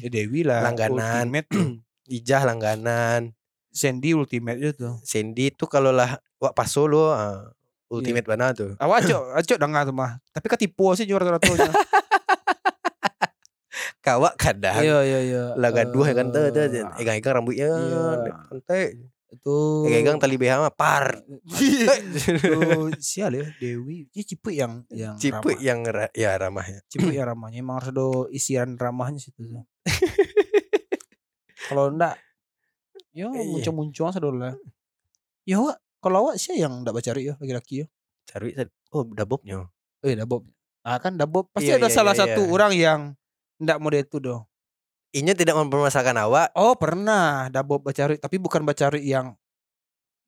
S1: Ya, Dewi lah.
S2: Langganan.
S1: Ultimate.
S2: Ijah langganan
S1: Sandy ultimate itu.
S2: Sandy tuh kalau lah wak paso lo ah, ultimate mana tuh
S1: Awak acok, acok dengar tuh mah. Tapi ketipu sih juara rata-ratanya.
S2: kawak kadang
S1: Iya iya iya.
S2: laga dua kan tuh tuh
S1: Eh,
S2: egang-egang rambutnya
S1: Iya.
S2: pantai
S1: itu
S2: egang tali BH mah par.
S1: Itu sial ya Dewi. Ini cipu yang yang
S2: cipu
S1: ramah.
S2: yang ra- ya ramahnya.
S1: Cipu yang ramahnya. Emang harus ada isian ramahnya situ kalau enggak yo
S2: Iya.
S1: muncul-muncul sadola lah. Ya Wak, kalau awak sih yang enggak baca ya laki-laki ya
S2: cari oh dabobnya
S1: eh dabob. Ah kan dabob. Pasti
S2: Iya,
S1: ada
S2: iya,
S1: salah
S2: iya,
S1: satu
S2: iya.
S1: orang yang enggak mau itu dong
S2: Inya tidak mempermasalahkan awak
S1: Oh pernah. Dabob bacari tapi bukan bacari yang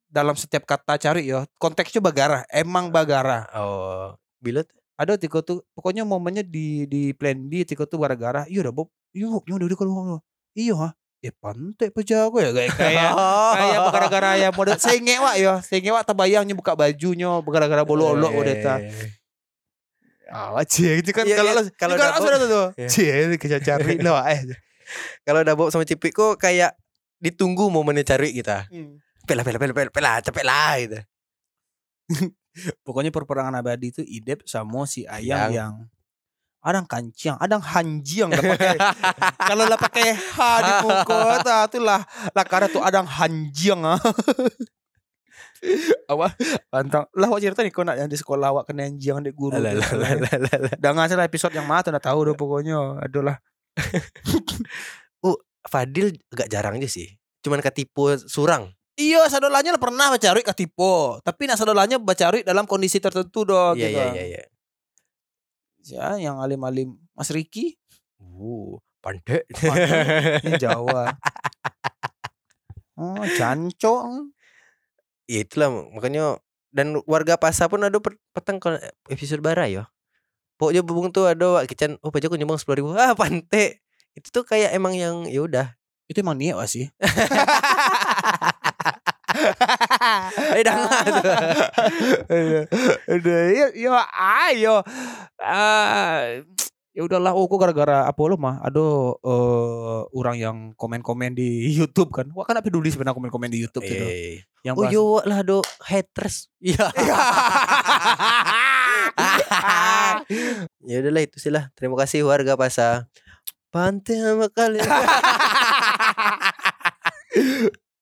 S1: dalam setiap kata cari ya konteksnya bagara emang bagara.
S2: oh. Bila
S1: ada tiko tuh pokoknya momennya di di plan B tiko tuh gara-gara iya dabob iya iya udah kalau iya ha eh pantai pejago ya kayak kayak kayak gara-gara ya model saya ngewa ya. Saya ngewa tabayangnya buka bajunya gara-gara bolu olok udah ta awak cie itu kan
S2: Iya,
S1: kalau
S2: iya. Kalau dabob-
S1: sudah tuh
S2: Iya.
S1: cie kita cari lo eh
S2: kalau dabob sama cipik kok kayak ditunggu momennya cari kita pela pela pela pela pela capek lah gitu
S1: Pokoknya perperangan abadi itu Idep sama si Ayang
S2: Yang.
S1: yang adang kancing, adang hanjiang lah pakai. Kalau lah pakai H di tah itulah lah kada tuh adang hanjiang ah. Apa? Pantang. Lah awak cerita nih kau nak yang di sekolah awak kena hanjiang di guru.
S2: Alah, alah.
S1: Jangan salah episode yang mana tuh udah tahu dah pokoknya. Aduh lah.
S2: Fadil agak jarang aja sih. Cuman ketipu surang.
S1: Iya, sadolanya pernah bacari katipo, tapi nak sadolanya bacari dalam kondisi tertentu dong.
S2: iya
S1: gitu.
S2: iya iya iya.
S1: Ya, yang alim-alim. Mas Riki,
S2: uh pandai
S1: Ini Jawa. Oh, canco.
S2: ya itulah makanya. Dan warga pasar pun ada petang kalau episode bara ya pokoknya bubung tuh ada wak kican oh pajak nyumbang sepuluh ribu ah pante. Itu tuh kayak emang yang ya udah.
S1: Itu emang niat sih?
S2: eh dah
S1: Udah, ya, ya ayo. Ah, ya udahlah, oh kok gara-gara apa lo mah ada eh, orang yang komen-komen di YouTube kan. Wah kan apa peduli sebenarnya komen-komen di YouTube gitu. Yang
S2: oh yo lah do haters. Iya ya udahlah itu sih lah. Terima kasih warga pasar. Pantai sama kalian